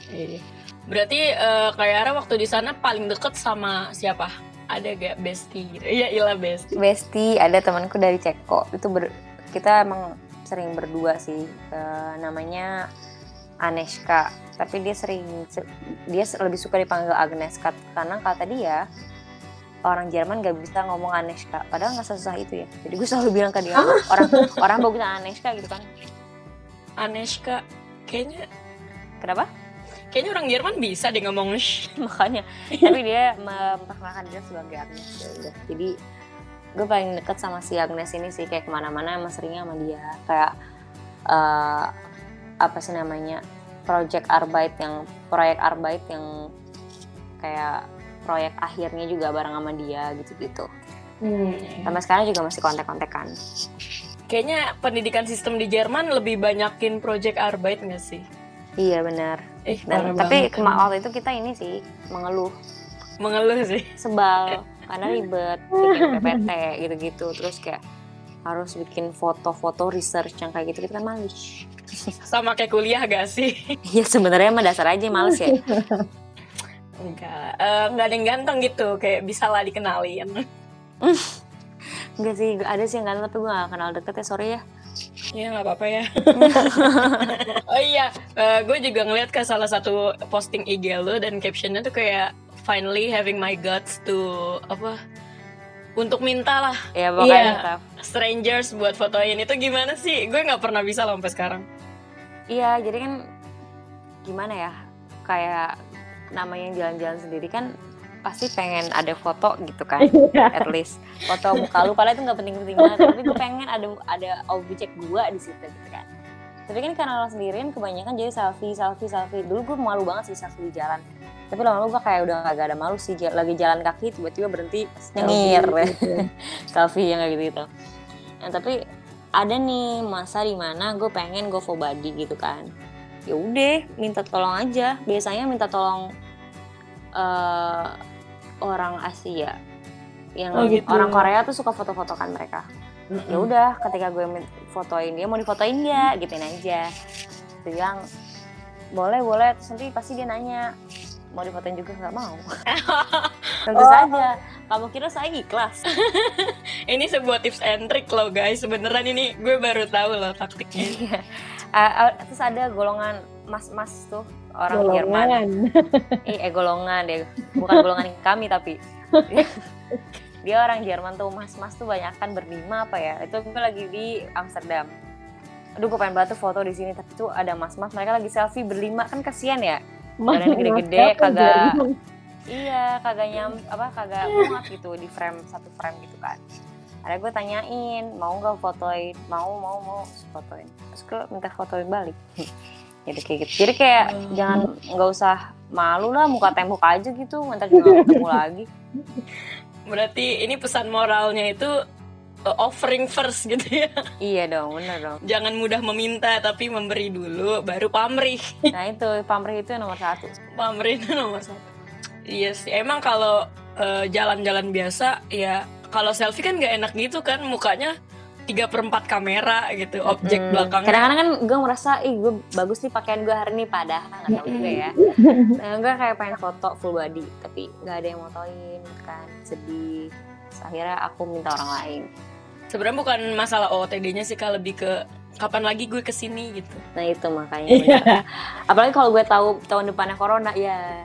Speaker 1: Iya. Berarti eh, kayak waktu di sana paling deket sama siapa? Ada gak bestie gitu? Iya, ilah bestie.
Speaker 2: Besti ada temanku dari Ceko itu ber- kita emang sering berdua sih Eh, namanya Aneshka tapi dia sering se- dia lebih suka dipanggil Agneska karena kata dia orang Jerman gak bisa ngomong Aneshka padahal nggak susah itu ya. Jadi gue selalu bilang ke dia orang orang bagus Aneshka gitu kan.
Speaker 1: Aneshka. Kayaknya
Speaker 2: kenapa?
Speaker 1: Kayaknya orang Jerman bisa deh ngomong
Speaker 2: makanya. Tapi dia memperkenalkan dia sebagai Agnes ya udah. Jadi gue paling deket sama si Agnes ini sih kayak ke mana-mana emang seringnya sama dia. Kayak eh, apa sih namanya project arbeit yang proyek arbeit yang kayak proyek akhirnya juga bareng sama dia gitu-gitu
Speaker 3: Hmm.
Speaker 2: sampai sekarang juga masih kontak-kontakan
Speaker 1: Kayaknya pendidikan sistem di Jerman lebih banyakin project arbeit nggak sih?
Speaker 2: iya benar
Speaker 1: Eh,
Speaker 2: dan tapi
Speaker 1: banget.
Speaker 2: kema- waktu itu kita ini sih mengeluh
Speaker 1: mengeluh sih.
Speaker 2: sebal karena ribet bikin PPT gitu-gitu terus kayak harus bikin foto-foto research yang kayak gitu gitu kan males
Speaker 1: Sama kayak kuliah gak sih?
Speaker 2: Iya sebenarnya mah dasar aja males ya
Speaker 1: Enggak, Eh, nggak ada yang ganteng gitu, kayak bisa lah dikenalin.
Speaker 2: Enggak sih ada sih yang ganteng tapi gue gak kenal deket ya sorry ya
Speaker 1: Ya nggak apa-apa ya. oh iya, gue juga ngeliat ke salah satu posting IG lo dan captionnya tuh kayak finally having my guts to apa untuk minta lah
Speaker 2: ya pokoknya
Speaker 1: Iya.
Speaker 2: minta.
Speaker 1: strangers buat fotoin itu gimana sih? Gue nggak pernah bisa loh sampai sekarang.
Speaker 2: Iya jadi kan gimana ya kayak namanya jalan-jalan sendiri kan pasti pengen ada foto gitu kan at least. Foto muka lu padahal itu nggak penting-penting banget tapi gue pengen ada ada objek gua di situ gitu kan. Tapi kan karena lo sendirian kebanyakan jadi selfie selfie selfie. Dulu gue malu banget sih selfie di jalan. Tapi lama-lama gue kayak udah gak ada malu sih lagi jalan kaki tiba-tiba berhenti nyengir. selfie yang kayak gitu gitu nah, tapi ada nih masa di mana gue pengen go full body gitu kan ya udah minta tolong aja. Biasanya minta tolong eh, orang Asia. Yang
Speaker 3: Oh, gitu.
Speaker 2: orang Korea tuh suka foto-fotokan mereka. Ya udah ketika gue fotoin dia mau difotoin dia gituin aja. Dia bilang boleh boleh. Terus nanti pasti dia nanya mau difotoin juga nggak? Mau. Tentu
Speaker 3: Oh.
Speaker 2: saja. Kamu kira saya ikhlas.
Speaker 1: Ini sebuah tips and trick loh guys. Beneran ini gue baru tahu loh taktiknya.
Speaker 2: Ah, terus ada golongan mas-mas tuh orang Jerman.
Speaker 3: Golongan.
Speaker 2: eh, eh, golongan deh. Bukan golongan kami tapi dia orang Jerman tuh mas-mas tuh banyak kan berlima apa ya. Itu gue lagi di Amsterdam. Aduh gue pengen banget tuh foto di sini tapi tuh ada mas-mas. Mereka lagi selfie berlima. Kan kasihan ya. Badannya gede-gede, kagak-
Speaker 3: Jerman?
Speaker 2: iya kagak nyam apa kagak muat gitu di frame satu frame gitu kan ada gue tanyain mau nggak fotoin mau mau mau fotoin terus gue minta fotoin balik jadi kayak gitu jadi kayak
Speaker 1: Hmm.
Speaker 2: jangan nggak usah malu lah muka tembok aja gitu ntar juga ketemu lagi
Speaker 1: Berarti ini pesan moralnya itu uh, offering first gitu ya.
Speaker 2: iya dong bener dong
Speaker 1: Jangan mudah meminta tapi memberi dulu baru pamrih.
Speaker 2: nah itu pamrih itu nomor satu
Speaker 1: Pamrih itu nomor satu. Iya sih. Emang kalau uh, jalan-jalan biasa ya kalau selfie kan nggak enak gitu kan mukanya tiga per empat kamera gitu objek
Speaker 3: Mm-mm.
Speaker 1: belakangnya.
Speaker 2: Kadang-kadang kan gue merasa ih gue bagus nih pakaian gue hari ini padahal nggak tahu juga ya. Nah, gue kayak pengen foto full body tapi nggak ada yang motoin kan sedih. Terus akhirnya aku minta orang lain.
Speaker 1: Sebenarnya bukan masalah OOTD-nya sih kak lebih ke kapan lagi gue ke sini gitu.
Speaker 2: Nah itu makanya.
Speaker 3: Iya.
Speaker 2: bener. apalagi kalau gue tahu tahun depannya corona ya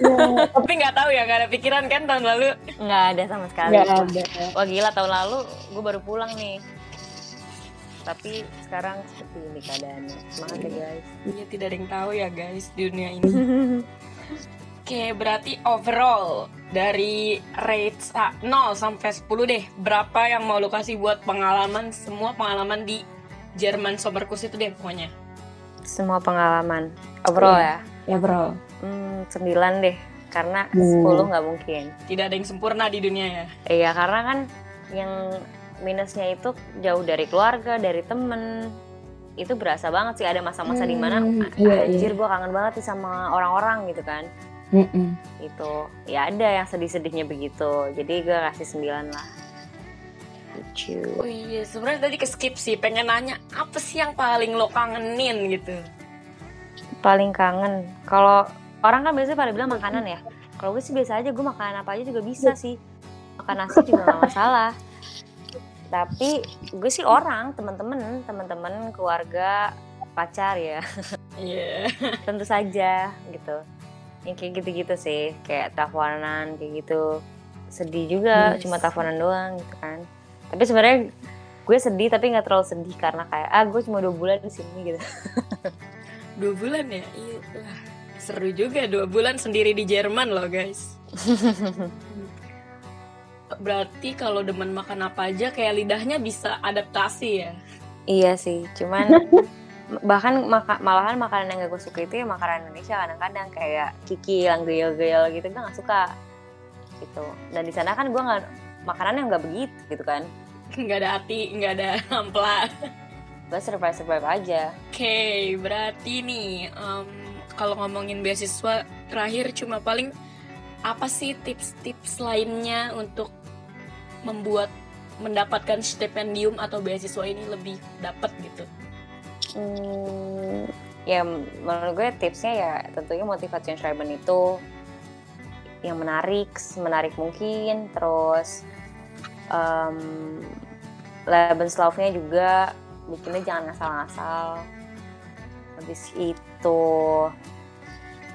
Speaker 1: tapi nggak tahu ya nggak ada pikiran kan tahun lalu?
Speaker 2: Nggak ada sama sekali.
Speaker 3: Nggak ada.
Speaker 2: wah gila tahun lalu gue baru pulang nih. Tapi sekarang seperti ini keadaannya semangat ya guys.
Speaker 1: Iya tidak ada yang tahu ya guys di dunia ini. Oke berarti overall dari rate sa- 0 sampai 10 deh. Berapa yang mau lu kasih buat pengalaman Semua pengalaman di Jerman Soberkus itu deh pokoknya
Speaker 2: semua pengalaman overall ya
Speaker 3: Ya bro.
Speaker 2: Hmm, 9 deh. Karena
Speaker 3: Hmm.
Speaker 2: 10 nggak mungkin.
Speaker 1: Tidak ada yang sempurna di dunia ya
Speaker 2: Iya, karena kan yang minusnya itu jauh dari keluarga, dari temen. Itu berasa banget sih ada masa-masa di mana
Speaker 3: Hmm,
Speaker 2: "Ah,
Speaker 3: iya,
Speaker 2: anjir gue kangen banget nih sama orang-orang gitu kan.
Speaker 3: Mm-mm.
Speaker 2: Itu ya ada yang sedih-sedihnya begitu. Jadi gue kasih 9 lah. Lucu.
Speaker 1: Oh iya sebenarnya tadi ke skip sih Pengen nanya apa sih yang paling lo kangenin gitu
Speaker 2: Paling kangen. Kalau orang kan biasanya pada bilang makanan ya. Kalau gue sih biasa aja, gue makan apa aja juga bisa sih. Makan nasi juga gak masalah. Tapi gue sih orang, teman-teman, teman-teman, keluarga, pacar ya,
Speaker 1: Iya
Speaker 2: tentu saja gitu. Yang kayak gitu-gitu sih, kayak teleponan kayak gitu. Sedih juga,
Speaker 1: Yes.
Speaker 2: cuma teleponan doang gitu kan. Tapi sebenarnya gue sedih tapi nggak terlalu sedih karena kayak ah gue cuma dua bulan di sini gitu.
Speaker 1: Dua bulan ya? Iya Wah, Seru juga dua bulan sendiri di Jerman loh guys. Berarti kalau demen makan apa aja kayak lidahnya bisa adaptasi ya.
Speaker 2: Iya sih, cuman bahkan maka, malahan makanan yang gak gue suka itu ya makanan Indonesia kadang-kadang kayak kiki yang geyel-geyel gitu gue gak suka. Gitu. Dan di sana kan gue nggak makanan yang nggak begitu gitu kan?
Speaker 1: Nggak ada hati nggak ada ampla.
Speaker 2: Gue survive survive aja.
Speaker 1: Oke okay, berarti nih um, kalau ngomongin beasiswa terakhir cuma paling apa sih tips-tips lainnya untuk membuat mendapatkan stipendium atau beasiswa ini lebih dapat gitu?
Speaker 2: Hmm, ya menurut gue tipsnya ya tentunya motivation Schreiben itu yang menarik, menarik mungkin, terus um, Lebenslaufnya juga bikinnya jangan ngasal-ngasal. Habis itu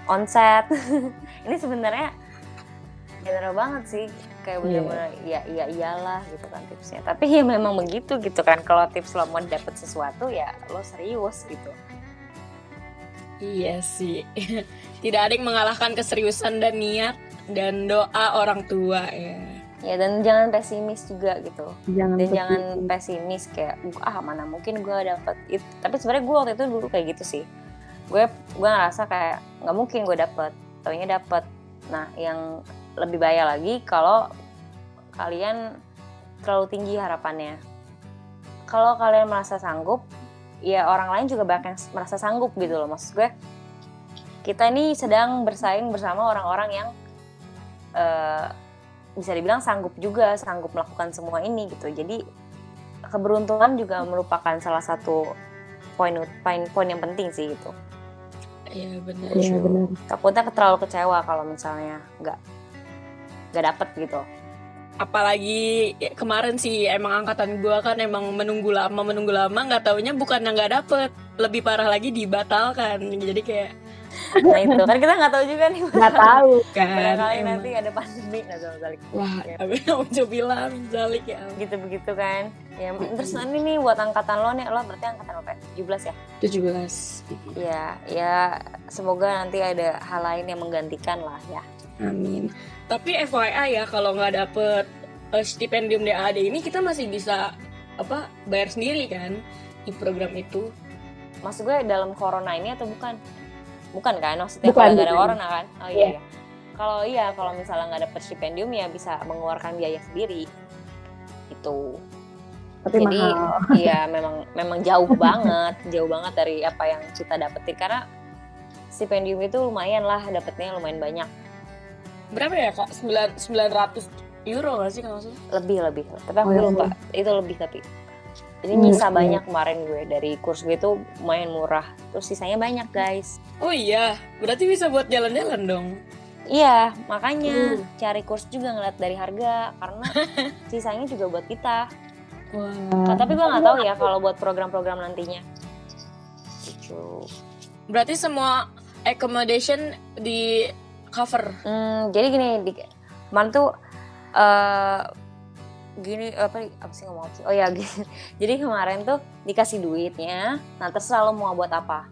Speaker 2: onset. Ini sebenarnya general banget sih kayak iya. bener-bener yeah. ya iya iyalah gitu kan tipsnya tapi ya memang begitu gitu kan kalau tips lo mau dapet sesuatu ya lo serius gitu
Speaker 1: iya sih tidak ada yang mengalahkan keseriusan dan niat dan doa orang tua ya
Speaker 2: ya dan jangan pesimis juga gitu jangan dan pesimis. jangan pesimis kayak ah mana mungkin gue dapet itu tapi sebenarnya gue waktu itu dulu kayak gitu sih gue gue ngerasa kayak nggak mungkin gue dapet taunya dapet nah yang lebih bahaya lagi kalau kalian terlalu tinggi harapannya. Kalau kalian merasa sanggup, ya orang lain juga banyak yang merasa sanggup gitu loh. Maksud gue, kita ini sedang bersaing bersama orang-orang yang uh, bisa dibilang sanggup juga, sanggup melakukan semua ini gitu. Jadi keberuntungan juga merupakan salah satu poin poin poin yang penting sih gitu.
Speaker 1: Iya benar. Iya benar.
Speaker 2: Takutnya terlalu kecewa kalau misalnya nggak gak dapet gitu
Speaker 1: apalagi ya, kemarin sih emang angkatan gue kan emang menunggu lama menunggu lama nggak taunya bukan nggak dapet lebih parah lagi dibatalkan jadi kayak
Speaker 2: nah itu. Kan kita nggak tahu juga nih
Speaker 3: nggak tahu.
Speaker 2: Kan kali nanti ada pandemi. Nah sama Zalik
Speaker 1: wah ya. tapi mau bilang Zalik ya
Speaker 2: gitu begitu kan. Ya terus nanti nih buat angkatan lo nih lo berarti angkatan berapa tujuh belas ya?
Speaker 1: tujuh belas.
Speaker 2: Ya ya semoga nanti ada hal lain yang menggantikan lah ya.
Speaker 1: Amin. Tapi FYI ya kalau nggak dapet uh, stipendium DAD ini kita masih bisa apa bayar sendiri kan di program itu.
Speaker 2: Maksud gue dalam corona ini atau bukan? Bukan kan? Maksudnya bukan, kalau nggak ada corona kan? Oh iya. Yeah. Kalau iya, kalau misalnya nggak dapet stipendium ya bisa mengeluarkan biaya sendiri. Itu. Tapi Jadi iya memang memang jauh banget, jauh banget dari apa yang kita dapetin karena stipendium itu lumayan lah dapetnya lumayan banyak
Speaker 1: berapa ya kak? Sembilan ratus euro gak sih kalau salah?
Speaker 2: Lebih lebih. Tapi aku oh, iya, lupa. Iya. Itu lebih tapi. Jadi hmm, nyisa hmm. banyak kemarin gue dari kurs gue itu lumayan murah. Terus sisanya banyak guys.
Speaker 1: Oh iya, berarti bisa buat jalan-jalan dong.
Speaker 2: Iya, makanya uh. cari kurs juga ngeliat dari harga karena sisanya juga buat kita. Wah. Nah, tapi gue nggak tahu ya kalau buat program-program nantinya.
Speaker 1: Gitu. Berarti semua accommodation di cover
Speaker 2: hmm, jadi gini di mana tuh uh, gini apa apa sih ngomong sih oh ya gini. jadi kemarin tuh dikasih duitnya nah terserah lo mau buat apa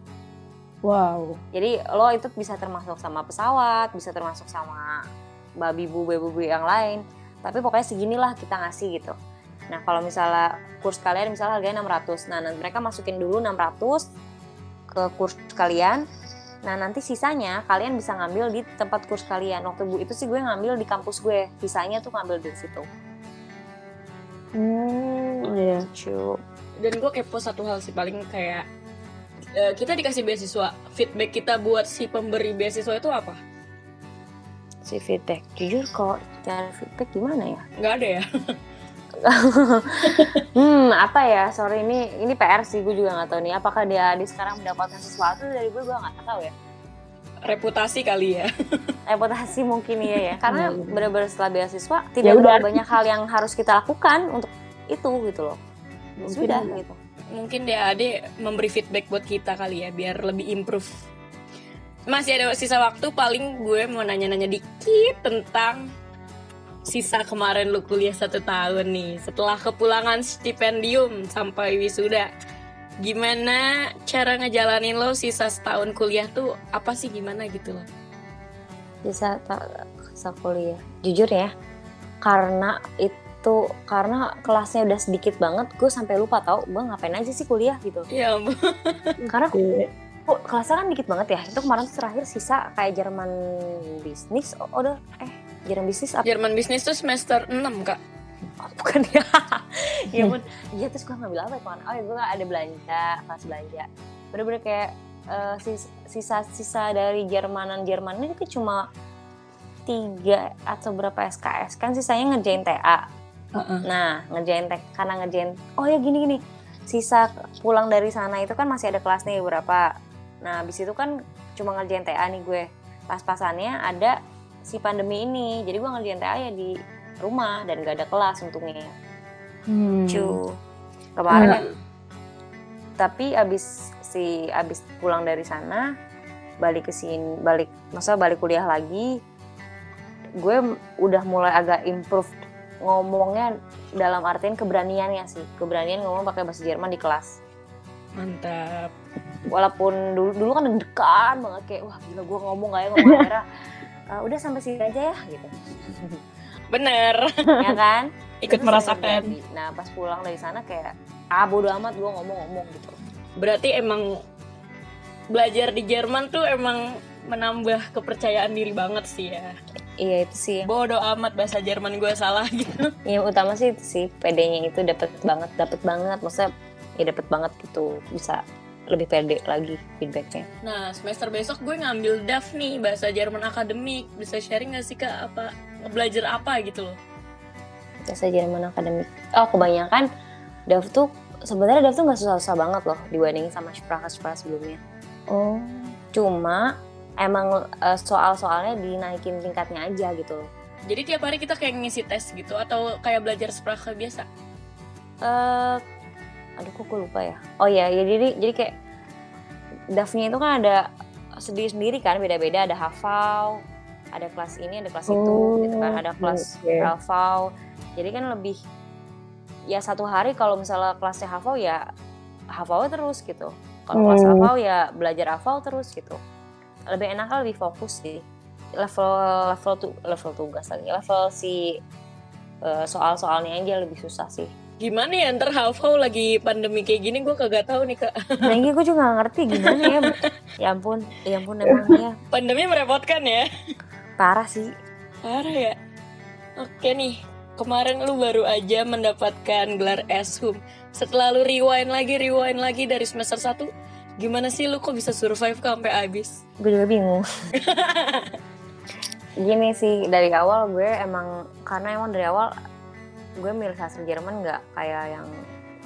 Speaker 3: wow
Speaker 2: jadi lo itu bisa termasuk sama pesawat bisa termasuk sama babi bu babi bu yang lain tapi pokoknya seginilah kita ngasih gitu nah kalau misalnya kurs kalian misalnya harganya 600 nah nanti mereka masukin dulu 600 ke kurs kalian Nah nanti sisanya kalian bisa ngambil di tempat kurs kalian. Waktu itu sih gue ngambil di kampus gue. Sisanya tuh ngambil dari situ.
Speaker 1: Hmm, iya. Lucu. Dan gue kepo satu hal sih paling kayak uh, kita dikasih beasiswa. Feedback kita buat si pemberi beasiswa itu apa?
Speaker 2: Si feedback. Jujur kok cara feedback gimana ya?
Speaker 1: Gak ada ya.
Speaker 2: hmm apa ya sorry ini ini PR sih gue juga nggak tahu nih apakah dia di sekarang mendapatkan sesuatu dari gue gue nggak tahu ya
Speaker 1: reputasi kali ya.
Speaker 2: Reputasi mungkin iya ya. Karena hmm. benar-benar setelah beasiswa tidak ya banyak hal yang harus kita lakukan untuk itu gitu loh. Ya sudah gitu.
Speaker 1: Mungkin DAD memberi feedback buat kita kali ya biar lebih improve. Masih ada sisa waktu paling gue mau nanya-nanya dikit tentang sisa kemarin lu kuliah satu tahun nih setelah kepulangan stipendium sampai wisuda gimana cara ngejalanin lo sisa setahun kuliah tuh? Apa sih gimana gitu loh
Speaker 2: sisa sisa kuliah. Jujur ya karena itu karena kelasnya udah sedikit banget gue sampai lupa tau gue ngapain aja sih kuliah gitu.
Speaker 1: Ya ampun.
Speaker 2: karena kok kelasnya kan dikit banget ya. Itu kemarin tuh terakhir sisa kayak Jerman bisnis oh, udah eh Jerman bisnis apa?
Speaker 1: Jerman bisnis tuh semester 6 kak.
Speaker 2: Oh, bukan ya. Ya pun iya terus gue ngambil apa ya kawan oh ya gue ada belanja kelas belanja. Bener-bener kayak sis- sisa-sisa dari Jermanan Jerman ini tuh cuma tiga atau berapa SKS kan sisanya ngerjain TA
Speaker 1: Heeh.
Speaker 2: nah ngerjain TA karena ngerjain oh ya gini gini. Sisa pulang dari sana itu kan masih ada kelas nih berapa. Nah habis itu kan cuma ngerjain TA nih gue. Pas-pasannya ada si pandemi ini. Jadi gue ngerjain TA ya di rumah dan gak ada kelas untungnya.
Speaker 3: Hmm.
Speaker 2: cu kemarin ya, tapi abis si abis pulang dari sana balik ke sini balik masa balik kuliah lagi gue udah mulai agak improve ngomongnya dalam artian keberaniannya sih. Keberanian ngomong pakai bahasa Jerman di kelas.
Speaker 1: Mantap.
Speaker 2: walaupun dulu dulu kan deg-degan banget kayak wah gila gue ngomong ya ngomong akhirnya "Eh, udah sampai sini aja ya gitu
Speaker 1: Bener.
Speaker 2: ya kan
Speaker 1: Ikut
Speaker 2: Terus
Speaker 1: merasakan.
Speaker 2: nah pas pulang dari sana kayak ah bodo amat gue ngomong-ngomong gitu
Speaker 1: Berarti emang belajar di Jerman tuh emang menambah kepercayaan diri banget sih ya.
Speaker 2: iya itu sih
Speaker 1: Bodoh amat bahasa Jerman gue salah gitu.
Speaker 2: yang utama sih itu sih PD-nya itu dapat banget dapat banget maksudnya ya dapat banget gitu bisa lebih pede lagi feedbacknya
Speaker 1: Nah, semester besok gue ngambil DAF nih, bahasa Jerman akademik. Bisa sharing gak sih kak apa belajar apa gitu loh?
Speaker 2: bahasa Jerman akademik oh kebanyakan DAF tuh sebenarnya DAF tuh nggak susah-susah banget loh dibandingin sama Sprache Sprache sebelumnya
Speaker 3: Oh.
Speaker 2: cuma emang eh, soal-soalnya dinaikin tingkatnya aja gitu loh
Speaker 1: Jadi tiap hari kita kayak ngisi tes gitu atau kayak belajar Sprache biasa?
Speaker 2: eh aduh kok gue lupa ya oh ya ya jadi jadi kayak DAF-nya itu kan ada sendiri sendiri kan beda-beda ada hafal ada kelas ini ada kelas itu
Speaker 3: Oh,
Speaker 2: gitu kan ada kelas
Speaker 3: oke.
Speaker 2: hafal jadi kan lebih ya satu hari kalau misalnya kelasnya hafal ya hafal terus gitu kalau kelas
Speaker 3: Hmm.
Speaker 2: hafal ya belajar hafal terus gitu lebih enak lebih fokus sih level level tuh level tugas lagi level si eh, soal-soalnya aja lebih susah sih
Speaker 1: Gimana ya ntar hafal lagi pandemi kayak gini gue kagak tahu nih kak.
Speaker 2: Nah ini gue juga gak ngerti gimana ya. Ya ampun, ya ampun emang ya
Speaker 1: Pandemi merepotkan ya.
Speaker 2: Parah sih.
Speaker 1: Parah ya. Oke nih, kemarin lu baru aja mendapatkan gelar S.Hum. Setelah lu rewind lagi, rewind lagi dari semester 1, gimana sih lu kok bisa survive ke sampai habis?
Speaker 2: Gue juga bingung. Gini sih dari awal gue emang karena emang dari awal gue milih sastra Jerman nggak kayak yang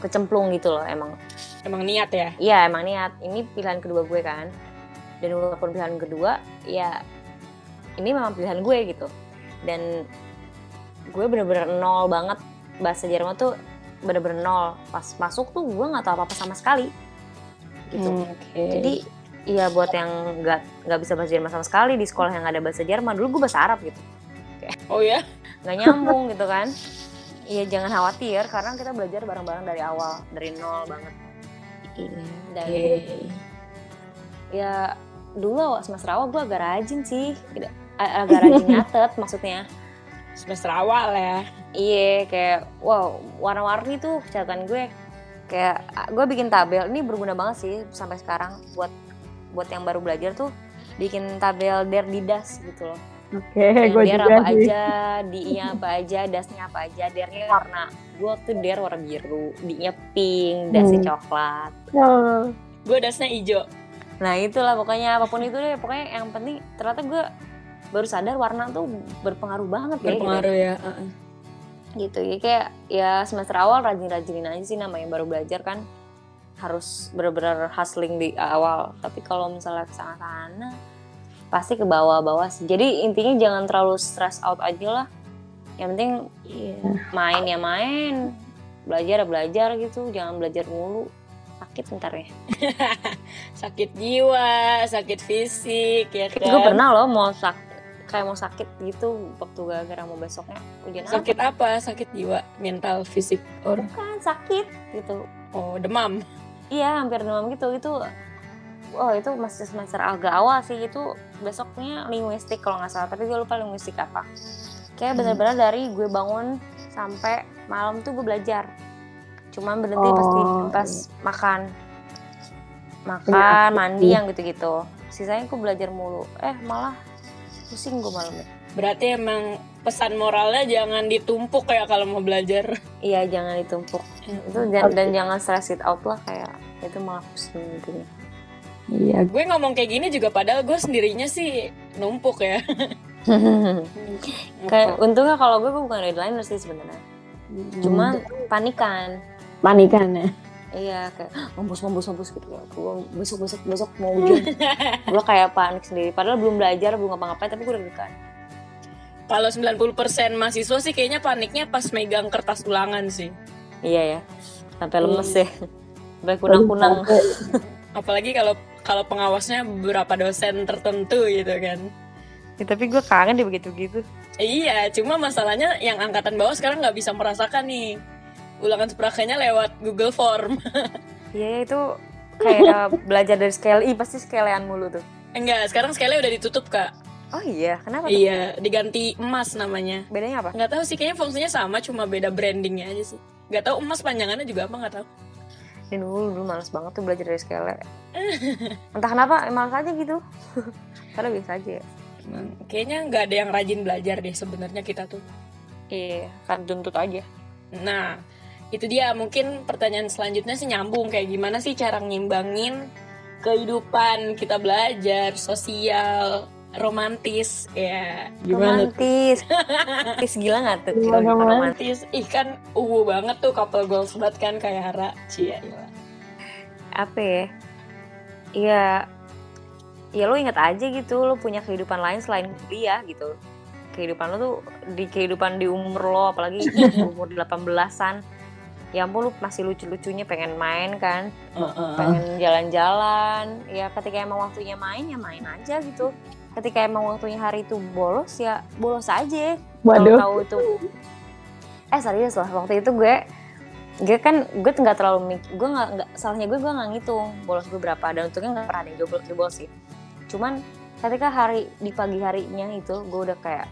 Speaker 2: kecemplung gitu loh emang.
Speaker 1: Emang niat ya?
Speaker 2: Iya emang niat. Ini pilihan kedua gue kan. Dan walaupun pilihan kedua ya ini memang pilihan gue gitu. Dan gue bener-bener nol banget bahasa Jerman tuh bener-bener nol. Pas masuk tuh gue nggak tahu apa-apa sama sekali. Gitu.
Speaker 1: Hmm, Oke.
Speaker 2: Jadi iya buat yang nggak nggak bisa bahasa Jerman sama sekali di sekolah yang ada bahasa Jerman dulu gue bahasa Arab gitu
Speaker 1: oh ya?
Speaker 2: nggak nyambung gitu kan iya jangan khawatir karena kita belajar bareng-bareng dari awal dari nol banget
Speaker 1: Iya.
Speaker 2: dan
Speaker 1: Oke.
Speaker 2: ya dulu semester awal gue agak rajin sih Tidak- agak rajin nyatet maksudnya
Speaker 1: Semester awal ya.
Speaker 2: iya kayak wow warna-warni tuh catatan gue kayak gue bikin tabel ini berguna banget sih sampai sekarang buat buat yang baru belajar tuh bikin tabel der didas gitu loh
Speaker 3: Oke,
Speaker 2: yang
Speaker 3: gue
Speaker 2: der
Speaker 3: juga
Speaker 2: apa
Speaker 3: sih.
Speaker 2: aja di-nya apa aja dasnya apa aja dernya warna gue tuh der warna biru di-nya pink dasnya
Speaker 3: Hmm.
Speaker 2: coklat
Speaker 3: Oh.
Speaker 1: Gue dasnya hijau.
Speaker 2: nah itulah pokoknya apa pun itu deh pokoknya yang penting ternyata gue baru sadar warna tuh berpengaruh banget ya
Speaker 1: Berpengaruh ya. heeh.
Speaker 2: gitu ya kayak ya semester awal rajin-rajinin aja sih namanya baru belajar kan harus bener-bener hustling di awal tapi kalau misalnya ke sana-sana pasti ke bawah-bawah sih jadi intinya jangan terlalu stress out aja lah yang penting
Speaker 1: Iya.
Speaker 2: main ya main belajar ya belajar gitu jangan belajar mulu sakit ntar ya
Speaker 1: Sakit jiwa, sakit fisik, ya kan?
Speaker 2: gue pernah loh mau sak kayak mau sakit gitu waktu gara-gara mau besoknya ujian apa
Speaker 1: Sakit apa? Sakit jiwa, mental, fisik, or
Speaker 2: kan sakit gitu
Speaker 1: oh demam.
Speaker 2: Iya hampir demam gitu itu oh itu masih semester agak awal sih itu besoknya linguistik kalau nggak salah tapi gue lupa linguistik apa kayak
Speaker 1: Hmm.
Speaker 2: benar-benar dari gue bangun sampai malam tuh gue belajar cuman berhenti
Speaker 3: Oh,
Speaker 2: pasti
Speaker 3: iya.
Speaker 2: pas makan makan
Speaker 3: Iya,
Speaker 2: mandi
Speaker 3: iya.
Speaker 2: yang gitu-gitu sisanya gue belajar mulu eh malah pusing gue malamnya
Speaker 1: Berarti emang pesan moralnya jangan ditumpuk ya kalau mau belajar.
Speaker 2: iya jangan ditumpuk itu
Speaker 1: Hmm.
Speaker 2: dan, dan jangan stress it out lah kayak itu malah pusing intinya
Speaker 3: Iya.
Speaker 1: Gue ngomong kayak gini juga padahal gue sendirinya sih numpuk ya.
Speaker 2: kayak untungnya kalau gue gue bukan redliner sih sebenarnya
Speaker 3: Hmm.
Speaker 2: cuma panikan
Speaker 3: panikan ya.
Speaker 2: Iya kayak mampus mampus mampus gitu ya. Gue besok besok besok mau ujian. gue kayak panik sendiri. Padahal belum belajar belum ngapa-ngapain tapi gue udah deg
Speaker 1: Kalau 90% mahasiswa sih kayaknya paniknya pas megang kertas ulangan sih.
Speaker 2: Iya ya. Sampai lemes ya. Sampai kunang-kunang.
Speaker 1: Apalagi kalau kalau pengawasnya beberapa dosen tertentu gitu kan.
Speaker 2: Ya, tapi gue kangen deh begitu-gitu.
Speaker 1: Iya, cuma masalahnya yang angkatan bawah sekarang nggak bisa merasakan nih ulangan seprakanya lewat Google Form.
Speaker 2: Iya ya, itu kayak belajar dari scale. Ih pasti scalean mulu tuh.
Speaker 1: Enggak, sekarang sekali udah ditutup kak.
Speaker 2: Oh iya, kenapa tuh?
Speaker 1: Iya, diganti emas namanya.
Speaker 2: Bedanya apa?
Speaker 1: Nggak tahu sih, kayaknya fungsinya sama, cuma beda brandingnya aja sih. Nggak tahu emas panjangannya juga apa nggak tahu.
Speaker 2: Dan dulu dulu males banget tuh belajar dari scale. Entah kenapa, emang aja gitu. Karena biasa aja ya.
Speaker 1: Kayaknya nggak ada yang rajin belajar deh sebenarnya kita tuh.
Speaker 2: Iya, kan tuntut aja.
Speaker 1: Nah, itu dia mungkin pertanyaan selanjutnya sih nyambung kayak gimana sih cara ngimbangin kehidupan kita belajar, sosial, romantis ya. Gimana
Speaker 2: romantis. romantis gila gak tuh?
Speaker 3: Gila, romantis.
Speaker 1: Romantis, ih kan uwu banget tuh couple goals banget kan kayak Hara. Cia,
Speaker 2: apa ya ya ya lo inget aja gitu lo punya kehidupan lain selain kuliah gitu kehidupan lo tuh di kehidupan di umur lo apalagi umur 18-an ya ampun lo masih lucu-lucunya pengen main kan?
Speaker 1: Heeh.
Speaker 2: pengen jalan-jalan. Ya ketika emang waktunya main ya main aja gitu. Ketika emang waktunya hari itu bolos ya bolos aja.
Speaker 3: Waduh.
Speaker 2: tahu itu. Eh serius lah waktu itu gue gue kan gue tuh nggak terlalu mik gue nggak nggak salahnya gue gue nggak ngitung bolos gue berapa. Dan untungnya nggak pernah ada yang jebol jebol sih. Cuman ketika hari di pagi harinya itu gue udah kayak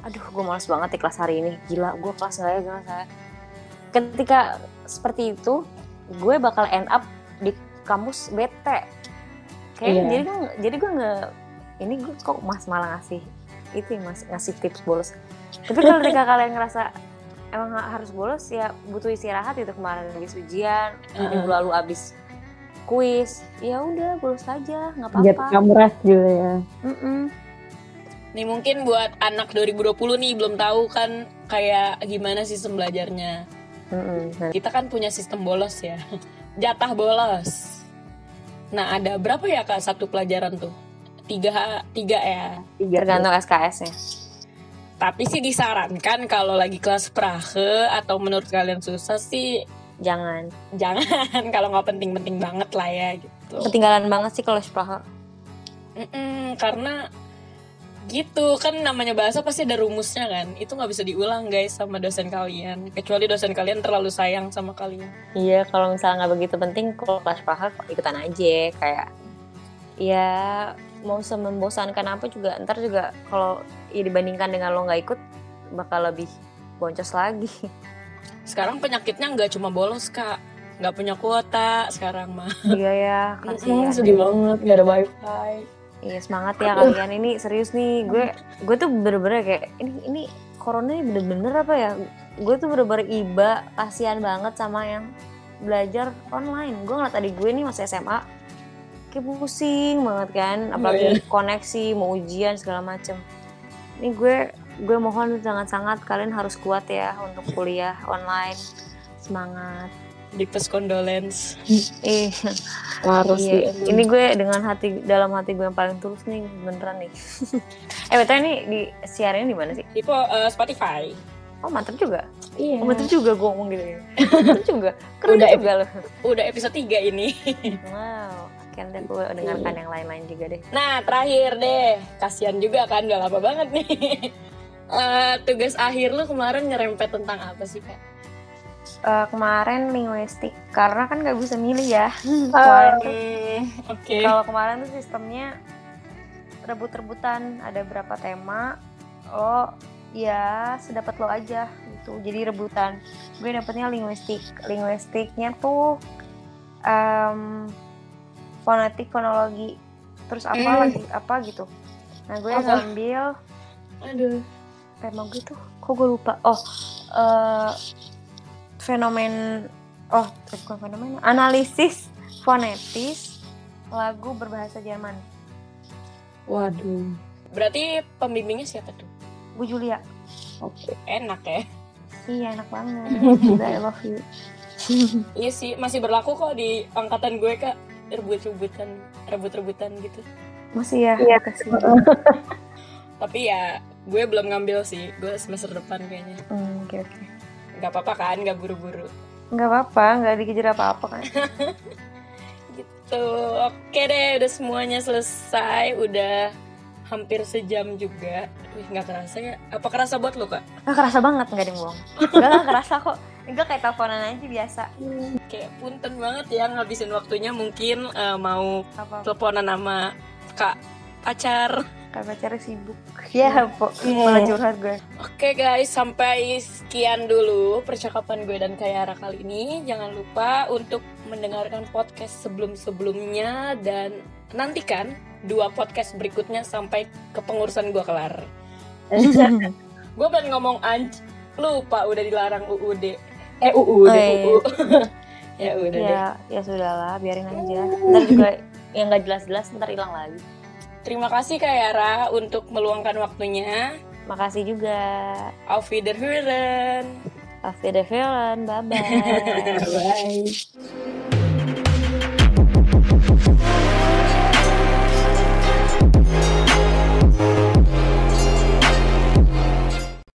Speaker 2: aduh gue malas banget di kelas hari ini. Gila gue kelas nggak ya gila saya ketika seperti itu gue bakal end up di kampus bete kayak
Speaker 3: Iya.
Speaker 2: jadi gue jadi gue nggak ini gue kok mas malah ngasih itu ya, mas ngasih tips bolos tapi kalau ketika kalian ngerasa emang harus bolos ya butuh istirahat itu kemarin habis ujian minggu
Speaker 1: Heeh.
Speaker 2: lalu habis kuis ya udah bolos aja nggak apa-apa
Speaker 3: kamu rest juga ya.
Speaker 2: Mm-mm.
Speaker 1: Nih mungkin buat anak 2020 nih belum tahu kan kayak gimana sistem belajarnya.
Speaker 2: Nah,
Speaker 1: Kita kan punya sistem bolos ya. Jatah bolos. Nah ada berapa ya kak satu pelajaran tuh? Tiga, tiga ya.
Speaker 3: Tiga.
Speaker 2: tergantung SKS-nya
Speaker 1: Tapi sih disarankan kalau lagi kelas prahe atau menurut kalian susah sih
Speaker 2: jangan
Speaker 1: jangan kalau nggak penting-penting banget lah ya gitu.
Speaker 2: ketinggalan banget sih kalau Spraha
Speaker 1: Mm-mm, karena gitu kan namanya bahasa pasti ada rumusnya kan. Itu nggak bisa diulang guys sama dosen kalian. Kecuali dosen kalian terlalu sayang sama kalian.
Speaker 2: Iya, kalau misalnya nggak begitu penting, kalau kelas pahal ikutan aja. Kayak, ya mau semembosankan apa juga, ntar juga kalau ya dibandingkan dengan lo nggak ikut, bakal lebih boncos lagi.
Speaker 1: Sekarang penyakitnya nggak cuma bolos kak, nggak punya kuota sekarang mah.
Speaker 2: iya ya, kasihan.
Speaker 3: sedih banget gak ada wifi.
Speaker 2: Iya semangat ya kalian ini serius nih. Gue gue tuh bener-bener kayak ini ini corona ini bener-bener apa ya? Gue tuh bener-bener iba kasihan banget sama yang belajar online. Gue ngeliat tadi gue nih masih SMA kayak pusing banget kan, apalagi koneksi, mau ujian segala macem. Ini gue gue mohon sangat-sangat kalian harus kuat ya untuk kuliah online. Semangat.
Speaker 1: Deepest condolence.
Speaker 2: Eh,
Speaker 3: Harus
Speaker 2: Iya,
Speaker 3: sih.
Speaker 2: ini gue dengan hati dalam hati gue yang paling tulus nih beneran nih. eh betul ini di siarannya di mana sih?
Speaker 1: Tipo eh, Spotify.
Speaker 2: Oh mantep juga.
Speaker 3: Iya.
Speaker 2: Oh mantep juga gue ngomong gitu. ya. Mantep juga. Keren
Speaker 1: Udah,
Speaker 2: juga loh.
Speaker 1: Udah episode 3 ini.
Speaker 2: Wow. Oke nanti gue dengarkan yang lain-lain juga deh.
Speaker 1: Nah terakhir deh, kasihan juga kan udah lama banget nih. Eh, tugas akhir lu kemarin nyerempet tentang apa sih kak?
Speaker 2: Eh, kemarin linguistik karena kan nggak bisa milih ya.
Speaker 3: Eh,
Speaker 2: Kemarin
Speaker 1: Oke.
Speaker 2: Kalau kemarin tuh sistemnya rebut-rebutan ada berapa tema lo ya sedapat lo aja gitu jadi rebutan gue dapetnya linguistik linguistiknya tuh em, fonetik fonologi terus apa
Speaker 1: Hmm.
Speaker 2: lagi apa gitu nah gue
Speaker 1: Apa?
Speaker 2: ngambil
Speaker 1: Aduh.
Speaker 2: tema gue tuh kok gue lupa oh eh fenomen oh eh, bukan fenomen analisis fonetis lagu berbahasa Jerman
Speaker 1: Waduh. Berarti pembimbingnya siapa tuh?
Speaker 2: Bu Julia
Speaker 1: Oke. Enak ya.
Speaker 2: iya enak banget I love you
Speaker 1: Iya sih, masih berlaku kok di angkatan gue kak rebut-rebutan, rebut-rebutan gitu.
Speaker 2: masih ya
Speaker 3: Iya.
Speaker 2: makasih
Speaker 1: Tapi ya gue belum ngambil sih, gue semester depan kayaknya.
Speaker 2: Hmm, oke oke
Speaker 1: Gak apa-apa kan, gak buru-buru.
Speaker 2: nggak apa-apa nggak dikejar apa-apa kan
Speaker 1: Gitu. Oke deh, udah semuanya selesai, udah hampir sejam juga. Wih, nggak kerasa ya? Apa kerasa buat lo kak?
Speaker 2: nggak kerasa banget nggak ada yang bohong nggak nggak kerasa kok enggak kayak teleponan aja biasa
Speaker 1: Kayak punten banget ya ngabisin waktunya mungkin eh, mau
Speaker 2: apa
Speaker 1: teleponan sama kak pacar.
Speaker 2: Kayak pacarnya sibuk ya po malah curhat gue
Speaker 1: Oke guys, sampai sekian dulu percakapan gue dan Kayara kali ini. Jangan lupa untuk mendengarkan podcast sebelum-sebelumnya dan nantikan dua podcast berikutnya sampai kepengurusan gue kelar. Gue pengen ngomong anj, lupa udah dilarang UUD. Eh UUD,
Speaker 2: Oh, iya.
Speaker 1: UU. ya udah deh.
Speaker 2: ya ya sudahlah biarin aja ntar juga yang nggak jelas-jelas ntar hilang lagi
Speaker 1: Terima kasih Kayara untuk meluangkan waktunya.
Speaker 2: makasih juga
Speaker 1: Auf Wiederhören.
Speaker 2: Auf Wiedersehen bye bye
Speaker 1: Bye.